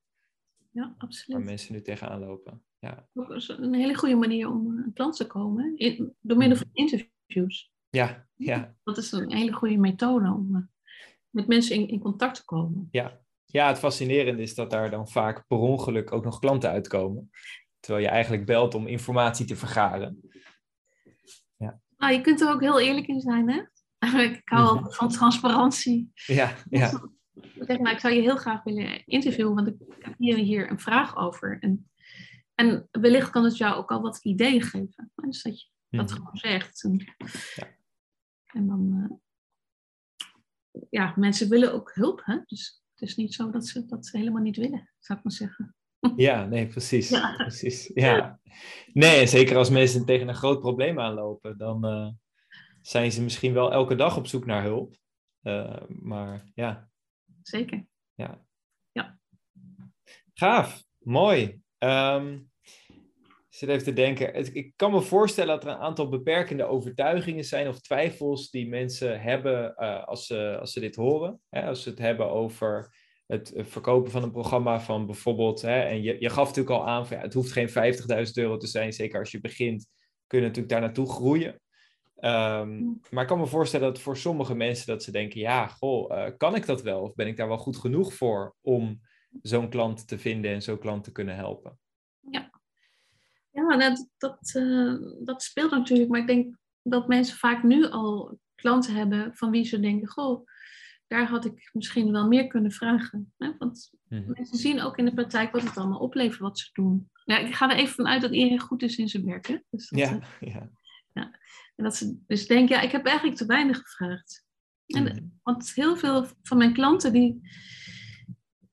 S2: Ja, absoluut.
S1: Waar mensen nu tegenaan lopen. Ja.
S2: Is een hele goede manier om aan klant te komen, in, door middel van interviews.
S1: Ja, ja.
S2: Dat is een hele goede methode om uh, met mensen in, in contact te komen.
S1: Ja. ja, het fascinerende is dat daar dan vaak per ongeluk ook nog klanten uitkomen. Terwijl je eigenlijk belt om informatie te vergaren.
S2: Ja. Nou, je kunt er ook heel eerlijk in zijn, hè? *laughs* Ik hou mm van transparantie.
S1: Ja, ja. *laughs*
S2: Zeg maar, ik zou je heel graag willen interviewen, want ik heb hier, hier een vraag over. En, en wellicht kan het jou ook al wat ideeën geven. Dus dat je dat mhm. gewoon zegt. En, ja. en dan, uh, ja, mensen willen ook hulp, hè? Dus het is niet zo dat ze dat ze helemaal niet willen, zou ik maar zeggen.
S1: Ja, nee, precies. Ja. precies. Ja. Nee, zeker als mensen tegen een groot probleem aanlopen, dan uh, zijn ze misschien wel elke dag op zoek naar hulp. Uh, maar ja.
S2: Zeker.
S1: Ja.
S2: ja.
S1: Gaaf, mooi. Um, ik zit even te denken. Ik kan me voorstellen dat er een aantal beperkende overtuigingen zijn of twijfels die mensen hebben uh, als, ze, als ze dit horen. Hè? Als ze het hebben over het verkopen van een programma van bijvoorbeeld, hè, en je, je gaf natuurlijk al aan, van, ja, het hoeft geen 50.000 euro te zijn, zeker als je begint, kun je natuurlijk daar naartoe groeien. Um, maar ik kan me voorstellen dat voor sommige mensen dat ze denken, ja, goh, uh, kan ik dat wel? Of ben ik daar wel goed genoeg voor om zo'n klant te vinden en zo'n klant te kunnen helpen?
S2: Ja, ja dat, dat, uh, dat speelt natuurlijk, maar ik denk dat mensen vaak nu al klanten hebben van wie ze denken, goh, daar had ik misschien wel meer kunnen vragen. Hè? Want mhm. mensen zien ook in de praktijk wat het allemaal oplevert wat ze doen. Ja, ik ga er even vanuit dat iedereen goed is in zijn werk. Hè?
S1: Dus dat, ja, *laughs* ja.
S2: ja. En dat ze dus denken, ja, ik heb eigenlijk te weinig gevraagd. En, mhm. Want heel veel van mijn klanten die,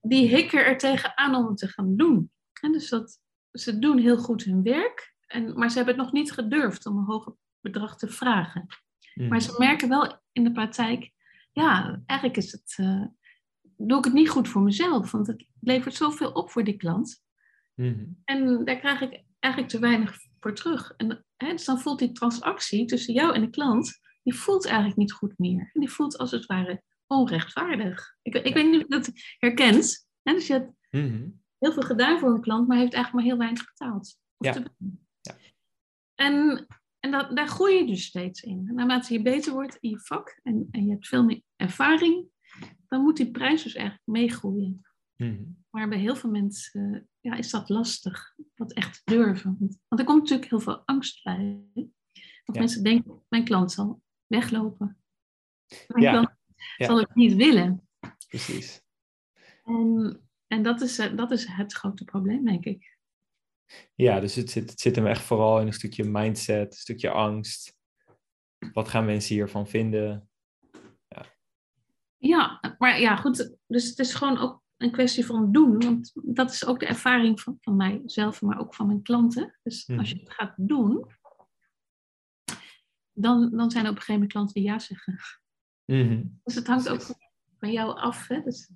S2: die hikken er tegenaan om het te gaan doen. En dus dat, ze doen heel goed hun werk, en, maar ze hebben het nog niet gedurfd om een hoger bedrag te vragen. Maar mhm. ze merken wel in de praktijk, ja, eigenlijk is het, uh, doe ik het niet goed voor mezelf, want het levert zoveel op voor die klant. Mhm. En daar krijg ik eigenlijk te weinig voor terug. En hè, dus dan voelt die transactie tussen jou en de klant, die voelt eigenlijk niet goed meer. En die voelt als het ware onrechtvaardig. Ik, ik weet niet of je dat herkent. Hè? Dus je hebt, mhm. heel veel gedaan voor een klant, maar heeft eigenlijk maar heel weinig betaald.
S1: Ja. ja.
S2: En, en dat, daar groei je dus steeds in. En naarmate je beter wordt in je vak en, en je hebt veel meer ervaring, dan moet die prijs dus eigenlijk meegroeien.
S1: Mm
S2: Maar bij heel veel mensen ja, is dat lastig, dat echt durven. Want er komt natuurlijk heel veel angst bij. Dat mensen denken, mijn klant zal weglopen. Mijn
S1: Ja.
S2: klant
S1: Ja.
S2: zal het niet willen.
S1: Precies.
S2: En, en dat, is, eh, dat is het grote probleem, denk ik.
S1: Ja, dus het zit, het zit hem echt vooral in een stukje mindset, een stukje angst. Wat gaan mensen hiervan vinden?
S2: Ja, maar ja, goed. Dus het is gewoon ook een kwestie van doen. Want dat is ook de ervaring van, van mijzelf, maar ook van mijn klanten. Dus als je het gaat doen, dan, dan zijn er op een gegeven moment klanten die ja zeggen.
S1: Mhm.
S2: Dus het hangt ook van jou af. Hè? Dus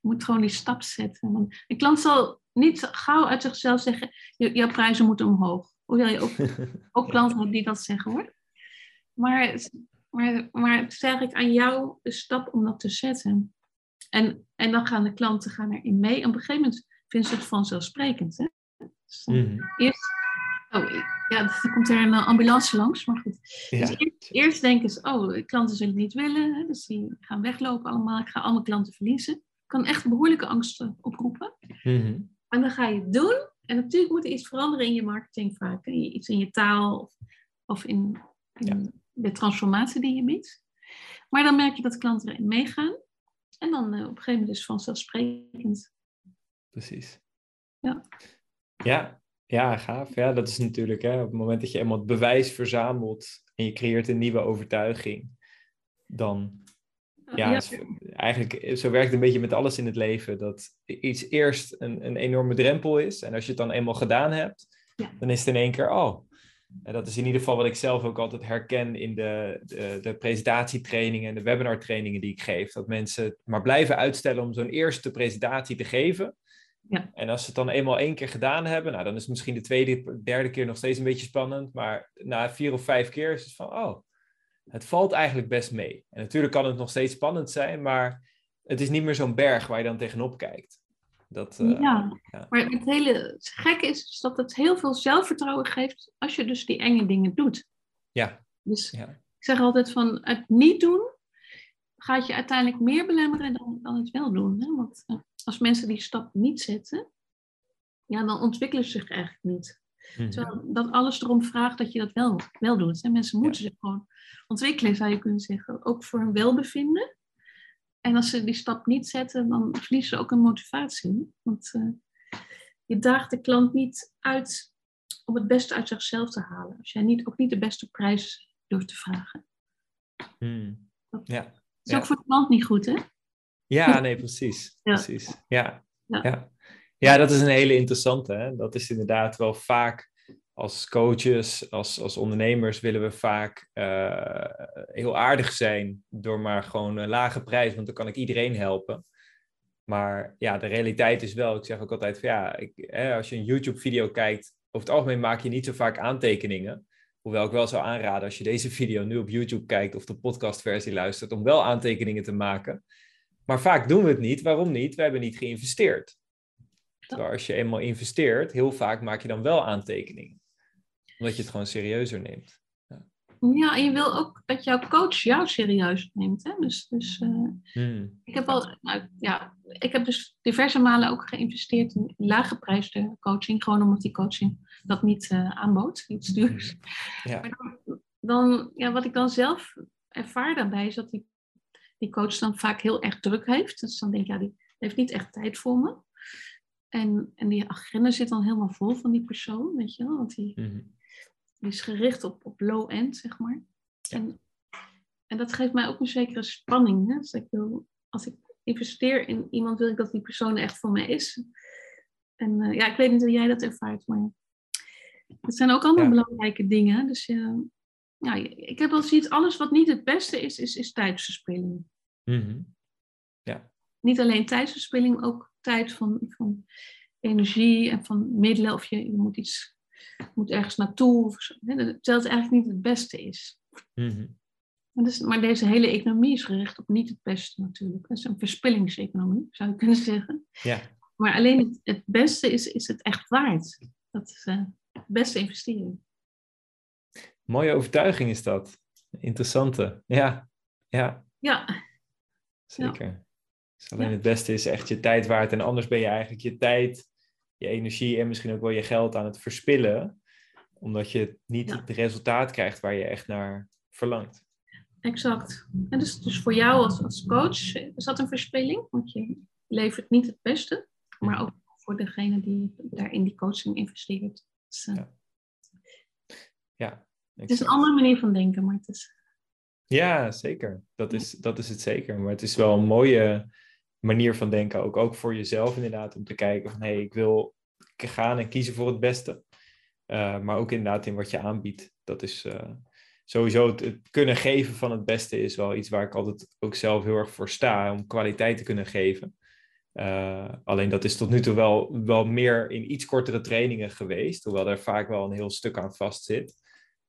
S2: je moet gewoon die stap zetten. Want een klant zal niet gauw uit zichzelf zeggen, "Je- jouw prijzen moeten omhoog. Hoewel je ook, *laughs* ook klanten hebt die dat zeggen hoor. Maar, maar, maar het is eigenlijk aan jou de stap om dat te zetten. En, en dan gaan de klanten gaan erin mee. En op een gegeven moment vinden ze het vanzelfsprekend. Hè? Dus
S1: Mhm.
S2: eerst, oh, ja, er komt er een eh, ambulance langs, maar goed.
S1: Ja.
S2: Dus eerst, eerst denken ze, oh, klanten zullen het niet willen. Hè? Dus die gaan weglopen allemaal. Ik ga allemaal klanten verliezen. kan echt behoorlijke angsten oproepen.
S1: Mhm.
S2: En dan ga je het doen. En natuurlijk moet er iets veranderen in je marketing vaak. Iets in je taal of, of in, in de transformatie die je biedt. Maar dan merk je dat klanten erin meegaan. En dan eh, op een gegeven moment is het vanzelfsprekend.
S1: Precies.
S2: Ja.
S1: Ja, ja, gaaf. Ja, dat is natuurlijk hè, op het moment dat je eenmaal het bewijs verzamelt en je creëert een nieuwe overtuiging, dan ja,
S2: Ja.
S1: is- eigenlijk zo werkt het een beetje met alles in het leven. Dat iets eerst een, een enorme drempel is. En als je het dan eenmaal gedaan hebt,
S2: Ja.
S1: dan is het in één keer, oh. En dat is in ieder geval wat ik zelf ook altijd herken in de, de, de presentatietrainingen en de webinartrainingen die ik geef. Dat mensen het maar blijven uitstellen om zo'n eerste presentatie te geven.
S2: Ja.
S1: En als ze het dan eenmaal één keer gedaan hebben, nou, dan is het misschien de tweede, derde keer nog steeds een beetje spannend. Maar na vier of vijf keer is het van, oh, het valt eigenlijk best mee. En natuurlijk kan het nog steeds spannend zijn, maar het is niet meer zo'n berg waar je dan tegenop kijkt. Dat, eh,
S2: Ja.
S1: ja.
S2: Maar het hele gekke is dat het heel veel zelfvertrouwen geeft als je dus die enge dingen doet.
S1: Ja.
S2: Dus
S1: Ja.
S2: ik zeg altijd van het niet doen gaat je uiteindelijk meer belemmeren dan, dan het wel doen. Hè? Want als mensen die stap niet zetten, ja, dan ontwikkelen ze zich eigenlijk niet.
S1: Mhm.
S2: Terwijl dat alles erom vraagt dat je dat wel, wel doet. Hè? Mensen moeten zich gewoon ontwikkelen, zou je kunnen zeggen. Ook voor hun welbevinden. En als ze die stap niet zetten, dan verliezen ze ook een motivatie. Want eh, je daagt de klant niet uit om het beste uit zichzelf te halen. Als jij niet, ook niet de beste prijs durft te vragen.
S1: Ja.
S2: Dat is
S1: Ja.
S2: ook voor de klant niet goed, hè?
S1: Ja, nee, precies.
S2: Ja.
S1: precies. Ja.
S2: Ja.
S1: Ja. Ja. dat is een hele interessante. Hè? Dat is inderdaad wel vaak als coaches, als, als ondernemers willen we vaak eh, heel aardig zijn door maar gewoon een lage prijs, want dan kan ik iedereen helpen. Maar ja, de realiteit is wel, ik zeg ook altijd van ja, ik, hè, als je een YouTube-video kijkt, over het algemeen maak je niet zo vaak aantekeningen. Hoewel ik wel zou aanraden als je deze video nu op YouTube kijkt of de podcastversie luistert, om wel aantekeningen te maken. Maar vaak doen we het niet. Waarom niet? We hebben niet geïnvesteerd. Terwijl als je eenmaal investeert, heel vaak maak je dan wel aantekeningen. Omdat je het gewoon serieuzer neemt.
S2: Ja, en je wil ook dat jouw coach jou serieus neemt. Hè? Dus, dus eh,
S1: Hmm.
S2: ik, heb al, nou, ja, ik heb dus diverse malen ook geïnvesteerd in laaggeprijsde coaching. Gewoon omdat die coaching dat niet eh, aanbood, iets duurs.
S1: Ja.
S2: Maar dan, dan, ja, wat ik dan zelf ervaar daarbij is dat die, die coach dan vaak heel erg druk heeft. Dus dan denk ik, ja, die heeft niet echt tijd voor me. En, en die agenda zit dan helemaal vol van die persoon, weet je wel. Want die,
S1: Mhm.
S2: die is gericht op, op low-end, zeg maar. En, en dat geeft mij ook een zekere spanning. Hè? Dus ik wil, als ik investeer in iemand, wil ik dat die persoon er echt voor mij is. En eh, ja, ik weet niet hoe jij dat ervaart, maar het zijn ook allemaal
S1: Ja.
S2: belangrijke dingen. Dus ja, ja, ik heb wel zoiets, alles wat niet het beste is, is, is tijdsverspilling.
S1: Mhm.
S2: Niet alleen tijdsverspilling, maar ook tijd van, van energie en van middelen. Of je, je moet iets, moet ergens naartoe. Of zo, hè, het eigenlijk niet het beste is.
S1: Mhm.
S2: Maar, dus, maar deze hele economie is gericht op niet het beste natuurlijk. Dat is een verspillingseconomie, zou je kunnen zeggen.
S1: Ja.
S2: maar alleen het, het, beste is, is het echt waard. Dat is uh, de beste investering.
S1: Mooie overtuiging is dat. Interessante. Ja, ja.
S2: Ja.
S1: Zeker. Ja. Dus alleen het beste is echt je tijd waard. En anders ben je eigenlijk je tijd, je energie en misschien ook wel je geld aan het verspillen. Omdat je niet het resultaat krijgt waar je echt naar verlangt.
S2: Exact. En dus, dus voor jou als, als coach is dat een verspilling? Want je levert niet het beste, maar ook voor degene die daar in die coaching investeert. Dus, uh,
S1: ja. ja
S2: het is een andere manier van denken, maar het is...
S1: Ja, zeker. Dat is, dat is het zeker. Maar het is wel een mooie manier van denken. Ook, ook voor jezelf inderdaad. Om te kijken van, hé, hey, ik wil gaan en kiezen voor het beste. Uh, maar ook inderdaad in wat je aanbiedt. Dat is uh, sowieso het, het, kunnen geven van het beste is wel iets waar ik altijd ook zelf heel erg voor sta. Om kwaliteit te kunnen geven. Uh, alleen dat is tot nu toe wel, wel meer in iets kortere trainingen geweest. Hoewel er vaak wel een heel stuk aan vast zit.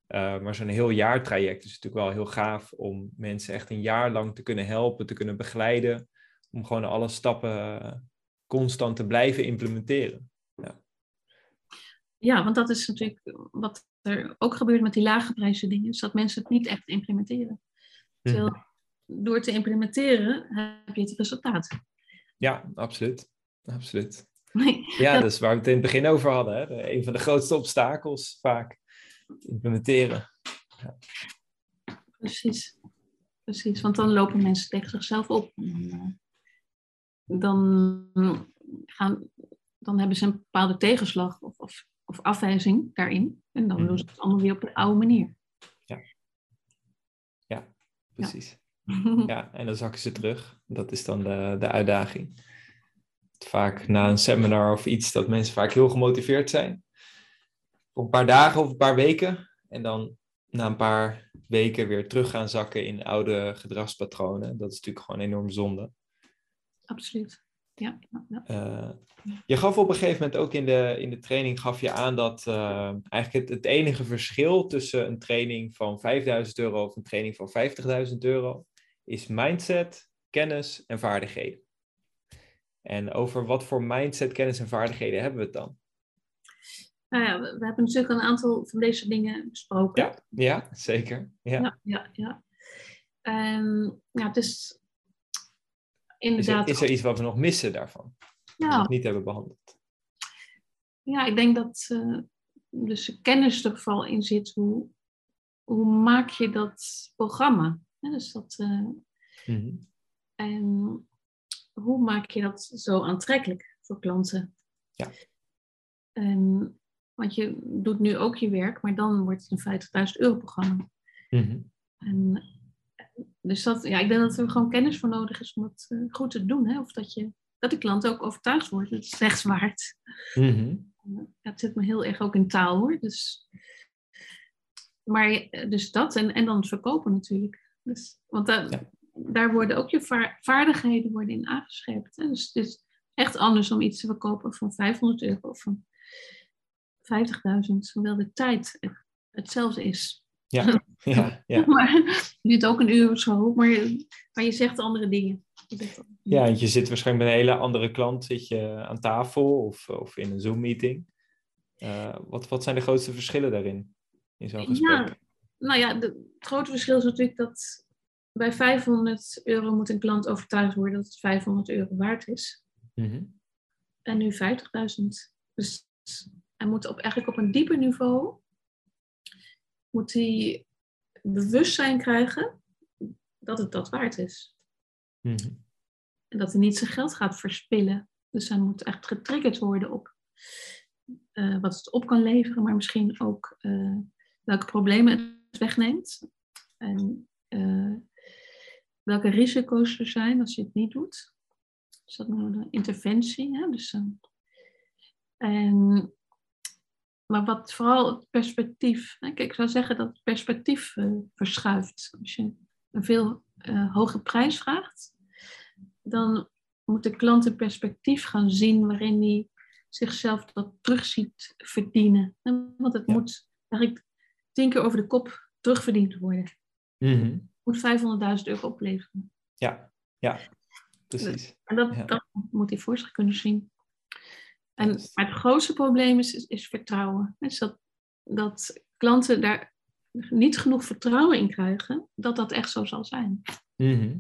S1: Uh, maar zo'n heel jaartraject is natuurlijk wel heel gaaf om mensen echt een jaar lang te kunnen helpen, te kunnen begeleiden. Om gewoon alle stappen constant te blijven implementeren. Ja.
S2: ja, want dat is natuurlijk wat er ook gebeurt met die lage prijzen dingen, is dat mensen het niet echt implementeren. Terwijl hmm. door te implementeren heb je het resultaat.
S1: Ja, absoluut. absoluut. *laughs* ja, dat is waar we het in het begin over hadden. Hè? Een van de grootste obstakels vaak implementeren. Ja.
S2: Precies. Precies, want dan lopen mensen tegen zichzelf op. Dan, gaan, dan hebben ze een bepaalde tegenslag of, of, of afwijzing daarin. En dan doen ze het allemaal weer op een oude manier.
S1: Ja, ja precies. Ja. en dan zakken ze terug. Dat is dan de, de uitdaging. Vaak na een seminar of iets dat mensen vaak heel gemotiveerd zijn voor een paar dagen of een paar weken. En dan na een paar weken weer terug gaan zakken in oude gedragspatronen. Dat is natuurlijk gewoon een enorm zonde.
S2: Absoluut. Ja, ja.
S1: Uh, je gaf op een gegeven moment ook in de, in de training gaf je aan dat uh, eigenlijk het, het, enige verschil tussen een training van 5000 euro of een training van 50.000 euro is mindset, kennis en vaardigheden. En over wat voor mindset, kennis en vaardigheden hebben we het dan?
S2: Nou ja, we, we, hebben natuurlijk een aantal van deze dingen besproken.
S1: Ja, ja zeker. Ja,
S2: ja, ja. ja. Um, ja is inderdaad...
S1: Is er, is er iets wat we nog missen daarvan? Ja. Dat we niet hebben behandeld?
S2: Ja, ik denk dat uh, dus kennis er vooral in zit. Hoe, hoe maak je dat programma? Ja, dus dat, uh, mm -hmm. En hoe maak je dat zo aantrekkelijk voor klanten?
S1: Ja.
S2: En want je doet nu ook je werk, maar dan wordt het een 50.000 euro programma.
S1: Mm
S2: en, dus dat, ja, ik denk dat er gewoon kennis voor nodig is om het uh, goed te doen. Hè? Of dat, je, dat de klant ook overtuigd wordt. Het is echt waard.
S1: Mm
S2: ja, het zit me heel erg ook in taal hoor. Dus, maar eh, dus dat en, en dan het verkopen natuurlijk. Dus, want daar, daar worden ook je vaardigheden worden in aangescherpt. Hè? Dus het is echt anders om iets te verkopen van 500 euro of van 50.000, hoewel de tijd hetzelfde is.
S1: Ja, *laughs* ja, ja.
S2: maar het duurt ook een uur of zo, maar je, maar je zegt andere dingen.
S1: Ja, je zit waarschijnlijk met een hele andere klant zit je aan tafel of, of in een Zoom-meeting. Uh, wat, wat zijn de grootste verschillen daarin, in zo'n gesprek?
S2: Ja, nou ja, de, het grote verschil is natuurlijk dat bij 500 euro moet een klant overtuigd worden dat het 500 euro waard is.
S1: Mm
S2: En nu 50.000. Dus hij moet op, eigenlijk op een dieper niveau moet hij bewustzijn krijgen dat het dat waard is.
S1: Mhm.
S2: En dat hij niet zijn geld gaat verspillen. Dus hij moet echt getriggerd worden op uh, wat het op kan leveren, maar misschien ook uh, welke problemen het wegneemt. En uh, welke risico's er zijn als je het niet doet. Dus dat nou een interventie. Hè? Dus, en maar wat vooral het perspectief. Kijk, ik zou zeggen dat het perspectief uh, verschuift. Als je een veel uh, hoge prijs vraagt, dan moet de klant een perspectief gaan zien waarin hij zichzelf dat terug ziet verdienen. Want het moet eigenlijk tien keer over de kop terugverdiend worden.
S1: Mm
S2: Het moet 500.000 euro opleveren.
S1: Ja, ja, precies.
S2: En dat, dat moet hij voor zich kunnen zien. En maar het grootste probleem is, is, vertrouwen. Dus dat, dat klanten daar niet genoeg vertrouwen in krijgen dat dat echt zo zal zijn.
S1: Mhm.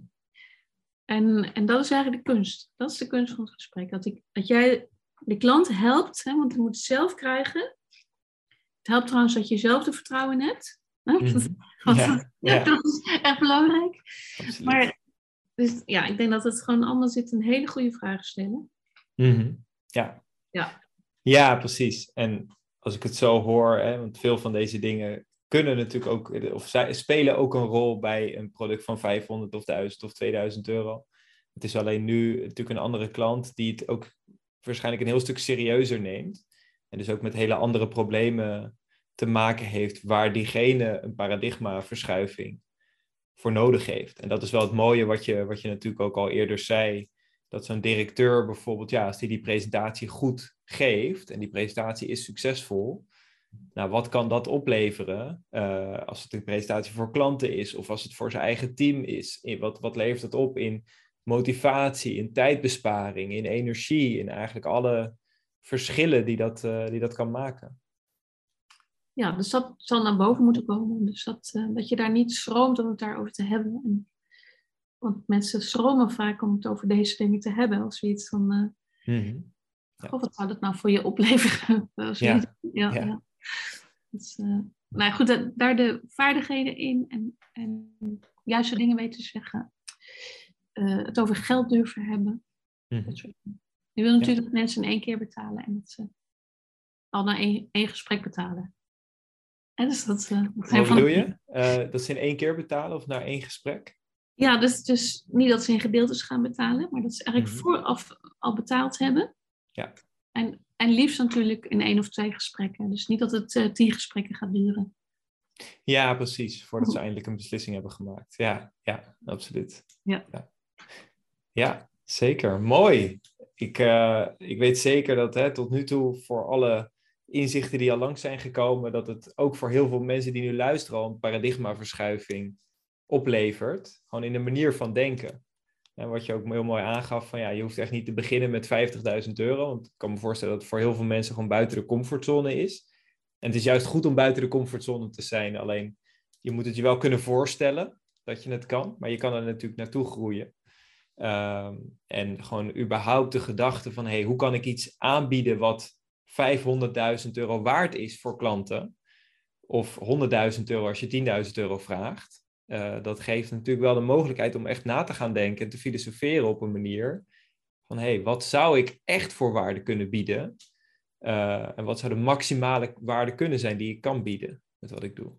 S2: En, en dat is eigenlijk de kunst. Dat is de kunst van het gesprek. Dat, ik, dat jij de klant helpt, hè, want je moet het zelf krijgen. Het helpt trouwens dat je zelf de vertrouwen hebt. Hè?
S1: Mhm.
S2: Want *laughs*
S1: Ja, ja. *laughs*
S2: Dat is echt belangrijk.
S1: Absoluut.
S2: Maar dus, ja, ik denk dat het gewoon allemaal zit een hele goede vraag stellen.
S1: Mhm. Ja.
S2: Ja.
S1: Ja, precies. En als ik het zo hoor, hè, want veel van deze dingen kunnen natuurlijk ook, of zij spelen ook een rol bij een product van 500 of 1000 of 2000 euro. Het is alleen nu natuurlijk een andere klant die het ook waarschijnlijk een heel stuk serieuzer neemt. En dus ook met hele andere problemen te maken heeft waar diegene een paradigmaverschuiving voor nodig heeft. En dat is wel het mooie wat je, wat je natuurlijk ook al eerder zei. Dat zo'n directeur bijvoorbeeld, ja, als die die presentatie goed geeft en die presentatie is succesvol, nou, wat kan dat opleveren eh, als het een presentatie voor klanten is of als het voor zijn eigen team is? In, wat, wat levert het op in motivatie, in tijdbesparing, in energie, in eigenlijk alle verschillen die dat, eh, die dat kan maken?
S2: Ja, dus dat zal naar boven moeten komen. Dus dat, eh, dat je daar niet schroomt om het daarover te hebben. En, want mensen schromen vaak om het over deze dingen te hebben. Als we iets van.
S1: Ja.
S2: oh, wat zou dat nou voor je opleveren? *laughs*
S1: Ja,
S2: ja,
S1: ja.
S2: Dus, eh, nou goed, da- daar de vaardigheden in en, en juiste dingen weten te zeggen. Eh, het over geld durven hebben.
S1: Mhm.
S2: Dat soort dingen. Je wil natuurlijk dat mensen in één keer betalen en dat ze al na één, één gesprek betalen. En dus dat,
S1: Wat bedoel je? Dat ze in één keer betalen of naar één gesprek?
S2: Ja, dus, dus niet dat ze in gedeeltes gaan betalen, maar dat ze eigenlijk
S1: Mhm.
S2: vooraf al betaald hebben.
S1: Ja.
S2: En, en liefst natuurlijk in één of twee gesprekken. Dus niet dat het eh, tien gesprekken gaat duren.
S1: Ja, precies. Voordat ze eindelijk een beslissing hebben gemaakt. Ja, ja, absoluut.
S2: Ja.
S1: Ja, Ja, zeker. Mooi. Ik, eh, ik weet zeker dat hè, tot nu toe voor alle inzichten die al langs zijn gekomen, dat het ook voor heel veel mensen die nu luisteren al een paradigmaverschuiving oplevert. Gewoon in de manier van denken. En wat je ook heel mooi aangaf, van ja, je hoeft echt niet te beginnen met 50.000 euro. Want ik kan me voorstellen dat het voor heel veel mensen gewoon buiten de comfortzone is. En het is juist goed om buiten de comfortzone te zijn. Alleen je moet het je wel kunnen voorstellen dat je het kan, maar je kan er natuurlijk naartoe groeien. Ehm, en gewoon überhaupt de gedachte van, hey, hoe kan ik iets aanbieden wat 500.000 euro waard is voor klanten? Of 100.000 euro als je 10.000 euro vraagt. Eh, dat geeft natuurlijk wel de mogelijkheid om echt na te gaan denken en te filosoferen op een manier van, hey, wat zou ik echt voor waarde kunnen bieden? Eh, en wat zou de maximale waarde kunnen zijn die ik kan bieden met wat ik doe?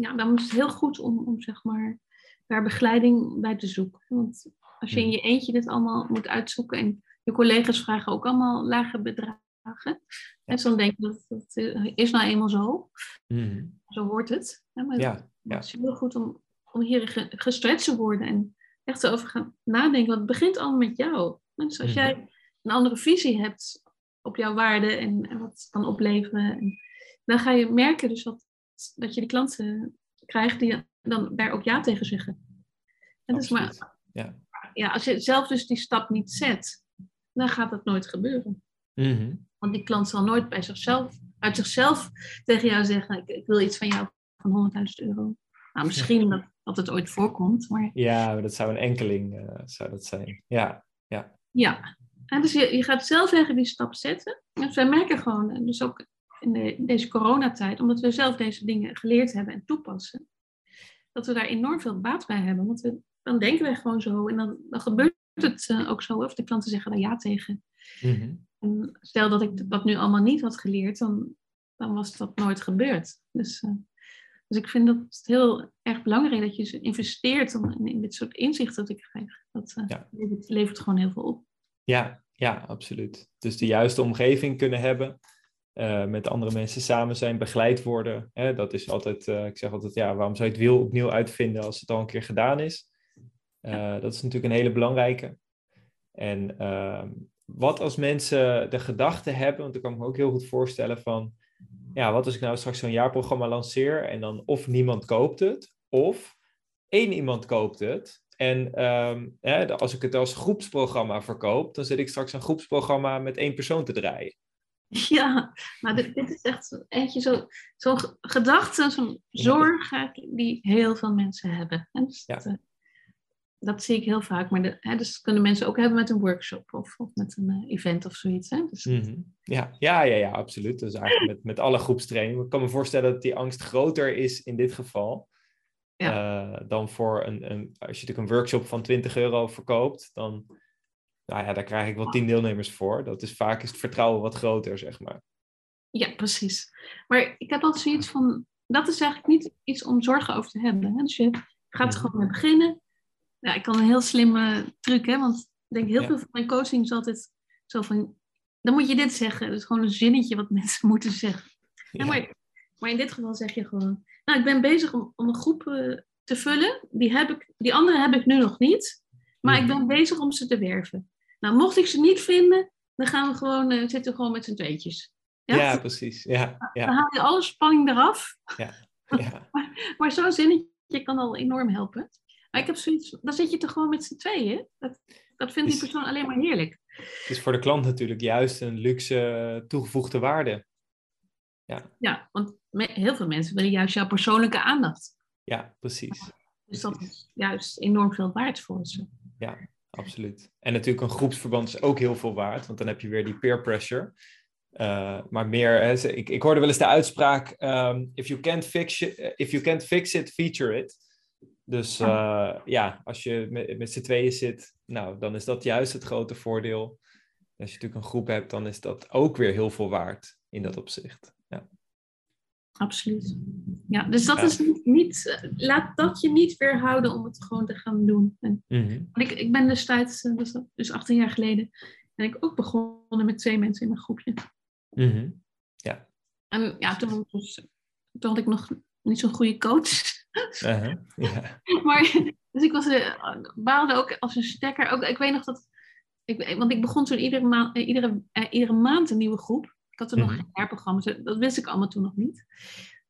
S2: Ja, dan is het heel goed om, om zeg maar, daar begeleiding bij te zoeken. Want als je in
S1: Mhm.
S2: je eentje dit allemaal moet uitzoeken en je collega's vragen ook allemaal lage bedragen. En dan denk je dat dat is nou eenmaal zo.
S1: Mhm.
S2: Zo hoort het. Maar
S1: Ja, ja.
S2: Het is heel goed om, om hier ge- gestretched te worden en echt erover gaan nadenken. Want het begint allemaal met jou. Dus als
S1: Mhm.
S2: jij een andere visie hebt op jouw waarde en, en wat het kan opleveren, en dan ga je merken dus dat, dat je die klanten krijgt die dan daar ook ja tegen zeggen. En dus maar.
S1: Ja.
S2: ja, als je zelf dus die stap niet zet, dan gaat dat nooit gebeuren.
S1: Mhm.
S2: Want die klant zal nooit bij zichzelf, uit zichzelf tegen jou zeggen: Ik, ik wil iets van jou van 100.000 euro. Nou, misschien dat, dat het ooit voorkomt, maar
S1: Ja, maar dat zou een enkeling eh, zou dat zijn. Ja,
S2: ja. En dus je, je gaat zelf eigenlijk die stap zetten. Dus wij merken gewoon, en dus ook in, de, in deze coronatijd, omdat we zelf deze dingen geleerd hebben en toepassen, dat we daar enorm veel baat bij hebben. Want we, dan denken wij gewoon zo en dan, dan gebeurt het eh, ook zo. Of de klanten zeggen daar ja tegen.
S1: Mhm.
S2: En stel dat ik dat nu allemaal niet had geleerd, dan, dan was dat nooit gebeurd. Dus, eh, dus ik vind dat het heel erg belangrijk dat je investeert om, in, dit soort inzichten. Dat eh,
S1: Ja.
S2: levert, levert gewoon heel veel op.
S1: ja, ja, absoluut. Dus de juiste omgeving kunnen hebben. eh, met andere mensen samen zijn, begeleid worden. Hè, dat is altijd, eh, ik zeg altijd, ja, waarom zou je het wiel opnieuw uitvinden als het al een keer gedaan is? Eh, dat is natuurlijk een hele belangrijke. En ehm, wat als mensen de gedachte hebben, want ik kan me ook heel goed voorstellen van, ja, wat als ik nou straks zo'n jaarprogramma lanceer en dan of niemand koopt het, of één iemand koopt het En ehm, als ik het als groepsprogramma verkoop, dan zit ik straks een groepsprogramma met één persoon te draaien. *laughs*
S2: Ja, maar dit, dit is echt eentje zo'n zo gedachte, zo'n zorg die heel veel mensen hebben. Dus ja. dat, eh, dat, zie ik heel vaak. Maar de, hè, dus dat kunnen mensen ook hebben met een workshop of, of met een uh, event of zoiets. Hè? Dus,
S1: mhm. ja. Ja, ja, ja, absoluut. Dus eigenlijk met, met alle groepstrainingen. Ik kan me voorstellen dat die angst groter is in dit geval. Ja. Uh, dan voor een, een, als je natuurlijk een workshop van 20 euro verkoopt, dan nou ja, daar krijg ik wel tien deelnemers voor. Dat is vaak is het vertrouwen wat groter, zeg maar.
S2: Ja, precies. Maar ik heb altijd zoiets van, dat is eigenlijk niet iets om zorgen over te hebben. Hè? Dus je gaat er gewoon mee beginnen. Ja, ik kan een heel slimme truc, hè, want ik denk heel veel van mijn coaching is altijd zo van, dan moet je dit zeggen. Dat is gewoon een zinnetje wat *laughs* mensen moeten zeggen. Ja. maar, maar, in dit geval zeg je gewoon, nou, ik ben bezig om, om een groep uh, te vullen. Die, heb ik, die andere heb ik nu nog niet. Maar ik mhm. ben bezig om ze te werven. Nou, mocht ik ze niet vinden, dan gaan we gewoon, uh, zitten we gewoon met z'n tweetjes.
S1: Ja, ja precies. Ja, ja.
S2: Dan haal je alle spanning eraf.
S1: Ja. *laughs* Ja.
S2: maar, maar zo'n zinnetje kan al enorm helpen. Maar ik heb zoiets, dan zit je toch gewoon met z'n tweeën. Dat, dat vindt die persoon alleen maar heerlijk.
S1: Het is voor de klant natuurlijk juist een luxe toegevoegde waarde. Ja,
S2: ja want heel veel mensen willen juist jouw persoonlijke aandacht.
S1: Ja, precies.
S2: Dus dat is juist enorm veel waard voor ze.
S1: Ja, absoluut. En natuurlijk een groepsverband is ook heel veel waard, want dan heb je weer die peer pressure. Uh, maar meer, hè, ik, ik hoorde wel eens de uitspraak: um, if, you can't fix it, if you can't fix it, feature it. Dus uh, ja, als je met, met z'n tweeën zit, nou, dan is dat juist het grote voordeel. Als je natuurlijk een groep hebt, dan is dat ook weer heel veel waard in dat opzicht. Ja.
S2: Absoluut. Ja, dus dat is niet, niet, eh, laat dat je niet weerhouden om het gewoon te gaan doen. En, mm ik, ik ben destijds, eh, dus, dus 18 jaar geleden, ben ik ook begonnen met twee mensen in mijn groepje.
S1: Mm Ja.
S2: En ja, toen, toen had ik nog niet zo'n goede coach. *laughs*
S1: Uh ja.
S2: maar, dus ik was, uh, baalde ook als een stekker. Ook, ik weet nog dat, ik, want ik begon toen iedere, maand, iedere, iedere maand een nieuwe groep. Ik had er nog mhm. geen jaarprogramma's, dat wist ik allemaal toen nog niet.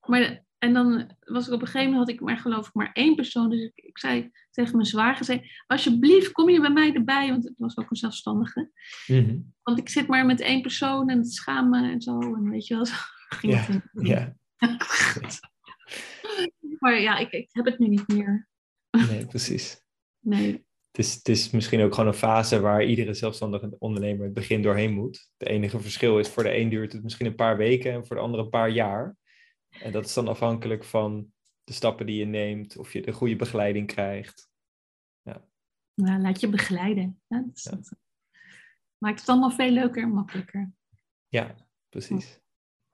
S2: Maar, en dan was ik op een gegeven moment, had ik maar geloof ik maar één persoon. Dus ik, ik zei tegen mijn zwager, zei, alsjeblieft kom je bij mij erbij, want het was ook een zelfstandige.
S1: Mhm.
S2: Want ik zit maar met één persoon en het schamen en zo. En weet je wel, zo ging
S1: ja, het ja. *laughs*
S2: maar ja, ik, ik heb het nu niet meer.
S1: Nee, precies. *laughs*
S2: Nee
S1: het is, het is misschien ook gewoon een fase waar iedere zelfstandige ondernemer het begin doorheen moet. Het enige verschil is, voor de een duurt het misschien een paar weken en voor de andere een paar jaar. En dat is dan afhankelijk van de stappen die je neemt, of je de goede begeleiding krijgt. Ja.
S2: Nou, laat je begeleiden. Ja, dat maakt het allemaal veel leuker en makkelijker.
S1: Ja, precies.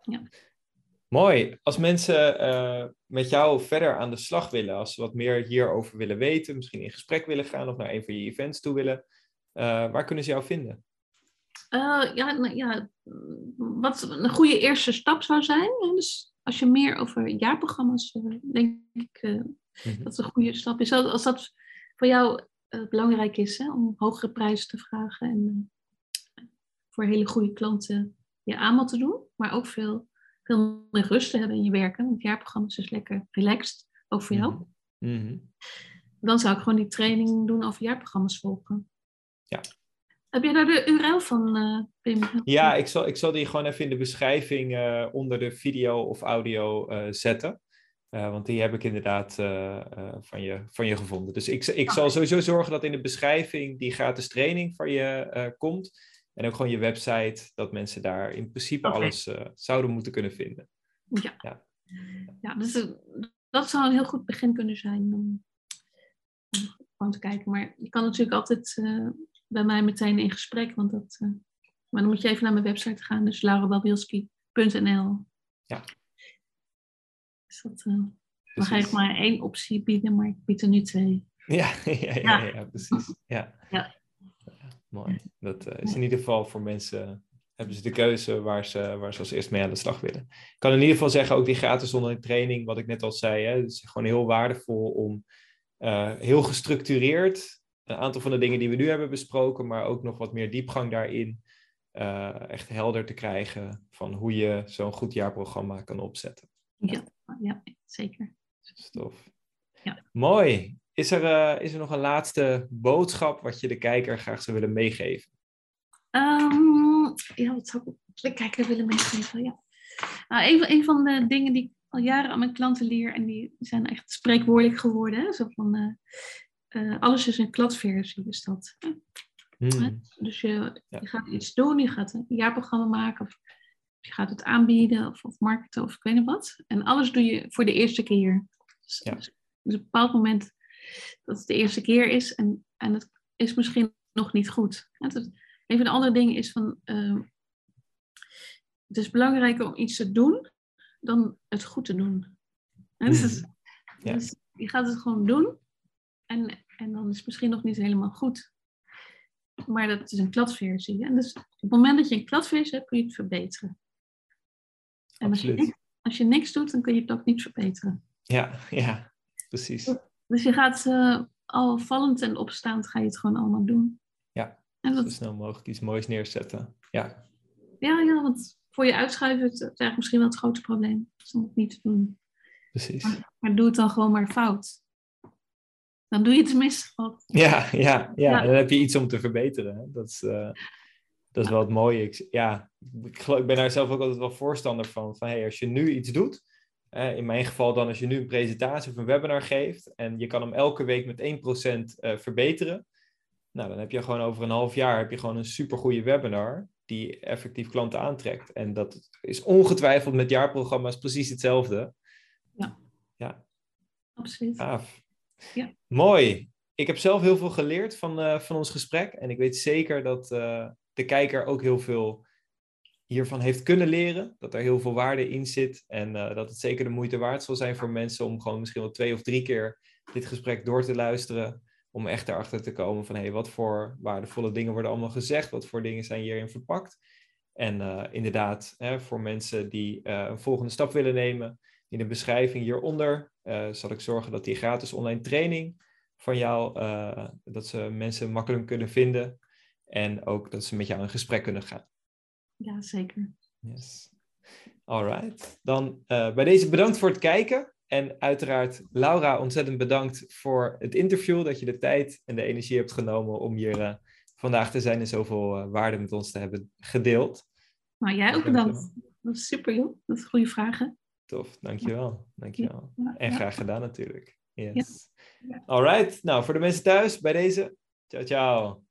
S2: Ja.
S1: Mooi. Als mensen uh, met jou verder aan de slag willen, als ze wat meer hierover willen weten, misschien in gesprek willen gaan of naar een van je events toe willen, uh, waar kunnen ze jou vinden?
S2: Uh, ja, nou, ja, wat een goede eerste stap zou zijn. Dus als je meer over jaarprogramma's, denk ik mm -hmm. dat een goede stap is. Als dat voor jou belangrijk is, hè, om hogere prijzen te vragen en voor hele goede klanten je aanbod te doen, maar ook veel veel meer rust te hebben in je werken. Het jaarprogramma is dus lekker relaxed, ook voor jou.
S1: Mm
S2: Dan zou ik gewoon die training doen over jaarprogramma's volgen.
S1: Ja.
S2: Heb je daar de URL van, uh, Pim?
S1: Ja, ik zal, ik zal die gewoon even in de beschrijving uh, onder de video of audio uh, zetten. want die heb ik inderdaad van, je, van je gevonden. Dus ik, ik zal sowieso zorgen dat in de beschrijving die gratis training van je komt. En ook gewoon je website, dat mensen daar in principe alles uh, zouden moeten kunnen vinden.
S2: Ja, ja. ja dus uh, dat zou een heel goed begin kunnen zijn om, om, gewoon te kijken. Maar je kan natuurlijk altijd uh, bij mij meteen in gesprek, want dat, maar dan moet je even naar mijn website gaan, dus laurababilski.nl.
S1: Ja.
S2: Dus dat, dan ga ik maar één optie bieden, maar ik bied er nu twee.
S1: Ja, *laughs* ja, ja, ja, ja precies. *laughs* Ja.
S2: ja
S1: mooi. Dat uh, is in ieder geval voor mensen, hebben ze de keuze waar ze, waar ze als eerst mee aan de slag willen. Ik kan in ieder geval zeggen, ook die gratis online training, wat ik net al zei, hè, is gewoon heel waardevol om uh, heel gestructureerd een aantal van de dingen die we nu hebben besproken, maar ook nog wat meer diepgang daarin, uh, echt helder te krijgen van hoe je zo'n goed jaarprogramma kan opzetten.
S2: Ja, ja zeker.
S1: Stof.
S2: Ja.
S1: Mooi. Is er, uh, is er nog een laatste boodschap wat je de kijker graag zou willen meegeven?
S2: Um, ja, wat zou ik de kijker willen meegeven? Ja. Nou, een, een van de dingen die ik al jaren aan mijn klanten leer, en die zijn echt spreekwoordelijk geworden. Hè? Zo van, uh, uh, alles is een kladversie, is dat. Hmm. Dus je, je, gaat iets doen, je gaat een jaarprogramma maken, of je gaat het aanbieden, of, of marketen, of ik weet niet wat. En alles doe je voor de eerste keer. Dus, ja. dus, dus op een bepaald moment dat het de eerste keer is en, en het is misschien nog niet goed. Het, een van de andere dingen is van, uh, het is belangrijker om iets te doen dan het goed te doen. Dus, ja. dus, je gaat het gewoon doen en, en dan is het misschien nog niet helemaal goed. Maar dat is een kladversie. En dus op het moment dat je een kladversie hebt, kun je het verbeteren. En als je, als je niks doet, dan kun je het ook niet verbeteren.
S1: Ja, *laughs* ja, precies.
S2: Dus je gaat uh, al vallend en opstaand ga je het gewoon allemaal doen.
S1: Ja, en dat... zo snel mogelijk iets moois neerzetten. Ja.
S2: Ja, ja, want voor je uitschuiven is eigenlijk misschien wel het grootste probleem. Dus om het niet te doen.
S1: Precies.
S2: Maar, doe het dan gewoon maar fout. Dan doe je het mis.
S1: Ja, ja, ja, dan heb je iets om te verbeteren. Dat is, uh, dat is wel het mooie. Ik, ja, ik, ik ben daar zelf ook altijd wel voorstander van. Van hey, als je nu iets doet, in mijn geval dan als je nu een presentatie of een webinar geeft en je kan hem elke week met 1% uh, eh, verbeteren. Nou, dan heb je gewoon over een half jaar heb je gewoon een supergoeie webinar die effectief klanten aantrekt. En dat is ongetwijfeld met jaarprogramma's precies hetzelfde.
S2: Ja.
S1: Ja.
S2: Absoluut.
S1: Gaaf. Ja. Mooi. Ik heb zelf heel veel geleerd van, uh, van ons gesprek. En ik weet zeker dat uh, de kijker ook heel veel hiervan heeft kunnen leren. Dat er heel veel waarde in zit. En uh, dat het zeker de moeite waard zal zijn voor mensen om gewoon misschien wel twee of drie keer dit gesprek door te luisteren. Om echt erachter te komen van hé, hey, wat voor waardevolle dingen worden allemaal gezegd? Wat voor dingen zijn hierin verpakt? En uh, inderdaad, hè, voor mensen die uh, een volgende stap willen nemen, in de beschrijving hieronder zal ik zorgen dat die gratis online training van jou, dat ze mensen makkelijk kunnen vinden. En ook dat ze met jou in gesprek kunnen gaan.
S2: Ja, zeker.
S1: Yes. right. Dan uh, bij deze bedankt voor het kijken. En uiteraard, Laura, ontzettend bedankt voor het interview. Dat je de tijd en de energie hebt genomen om hier uh, vandaag te zijn en zoveel uh, waarde met ons te hebben gedeeld.
S2: Nou, jij ook bedankt. Dat is super, joh. Dat is goede vragen.
S1: Tof, dankjewel. dankjewel. Ja, en graag gedaan natuurlijk. Yes. Ja. Alright, nou voor de mensen thuis bij deze. Ciao, ciao.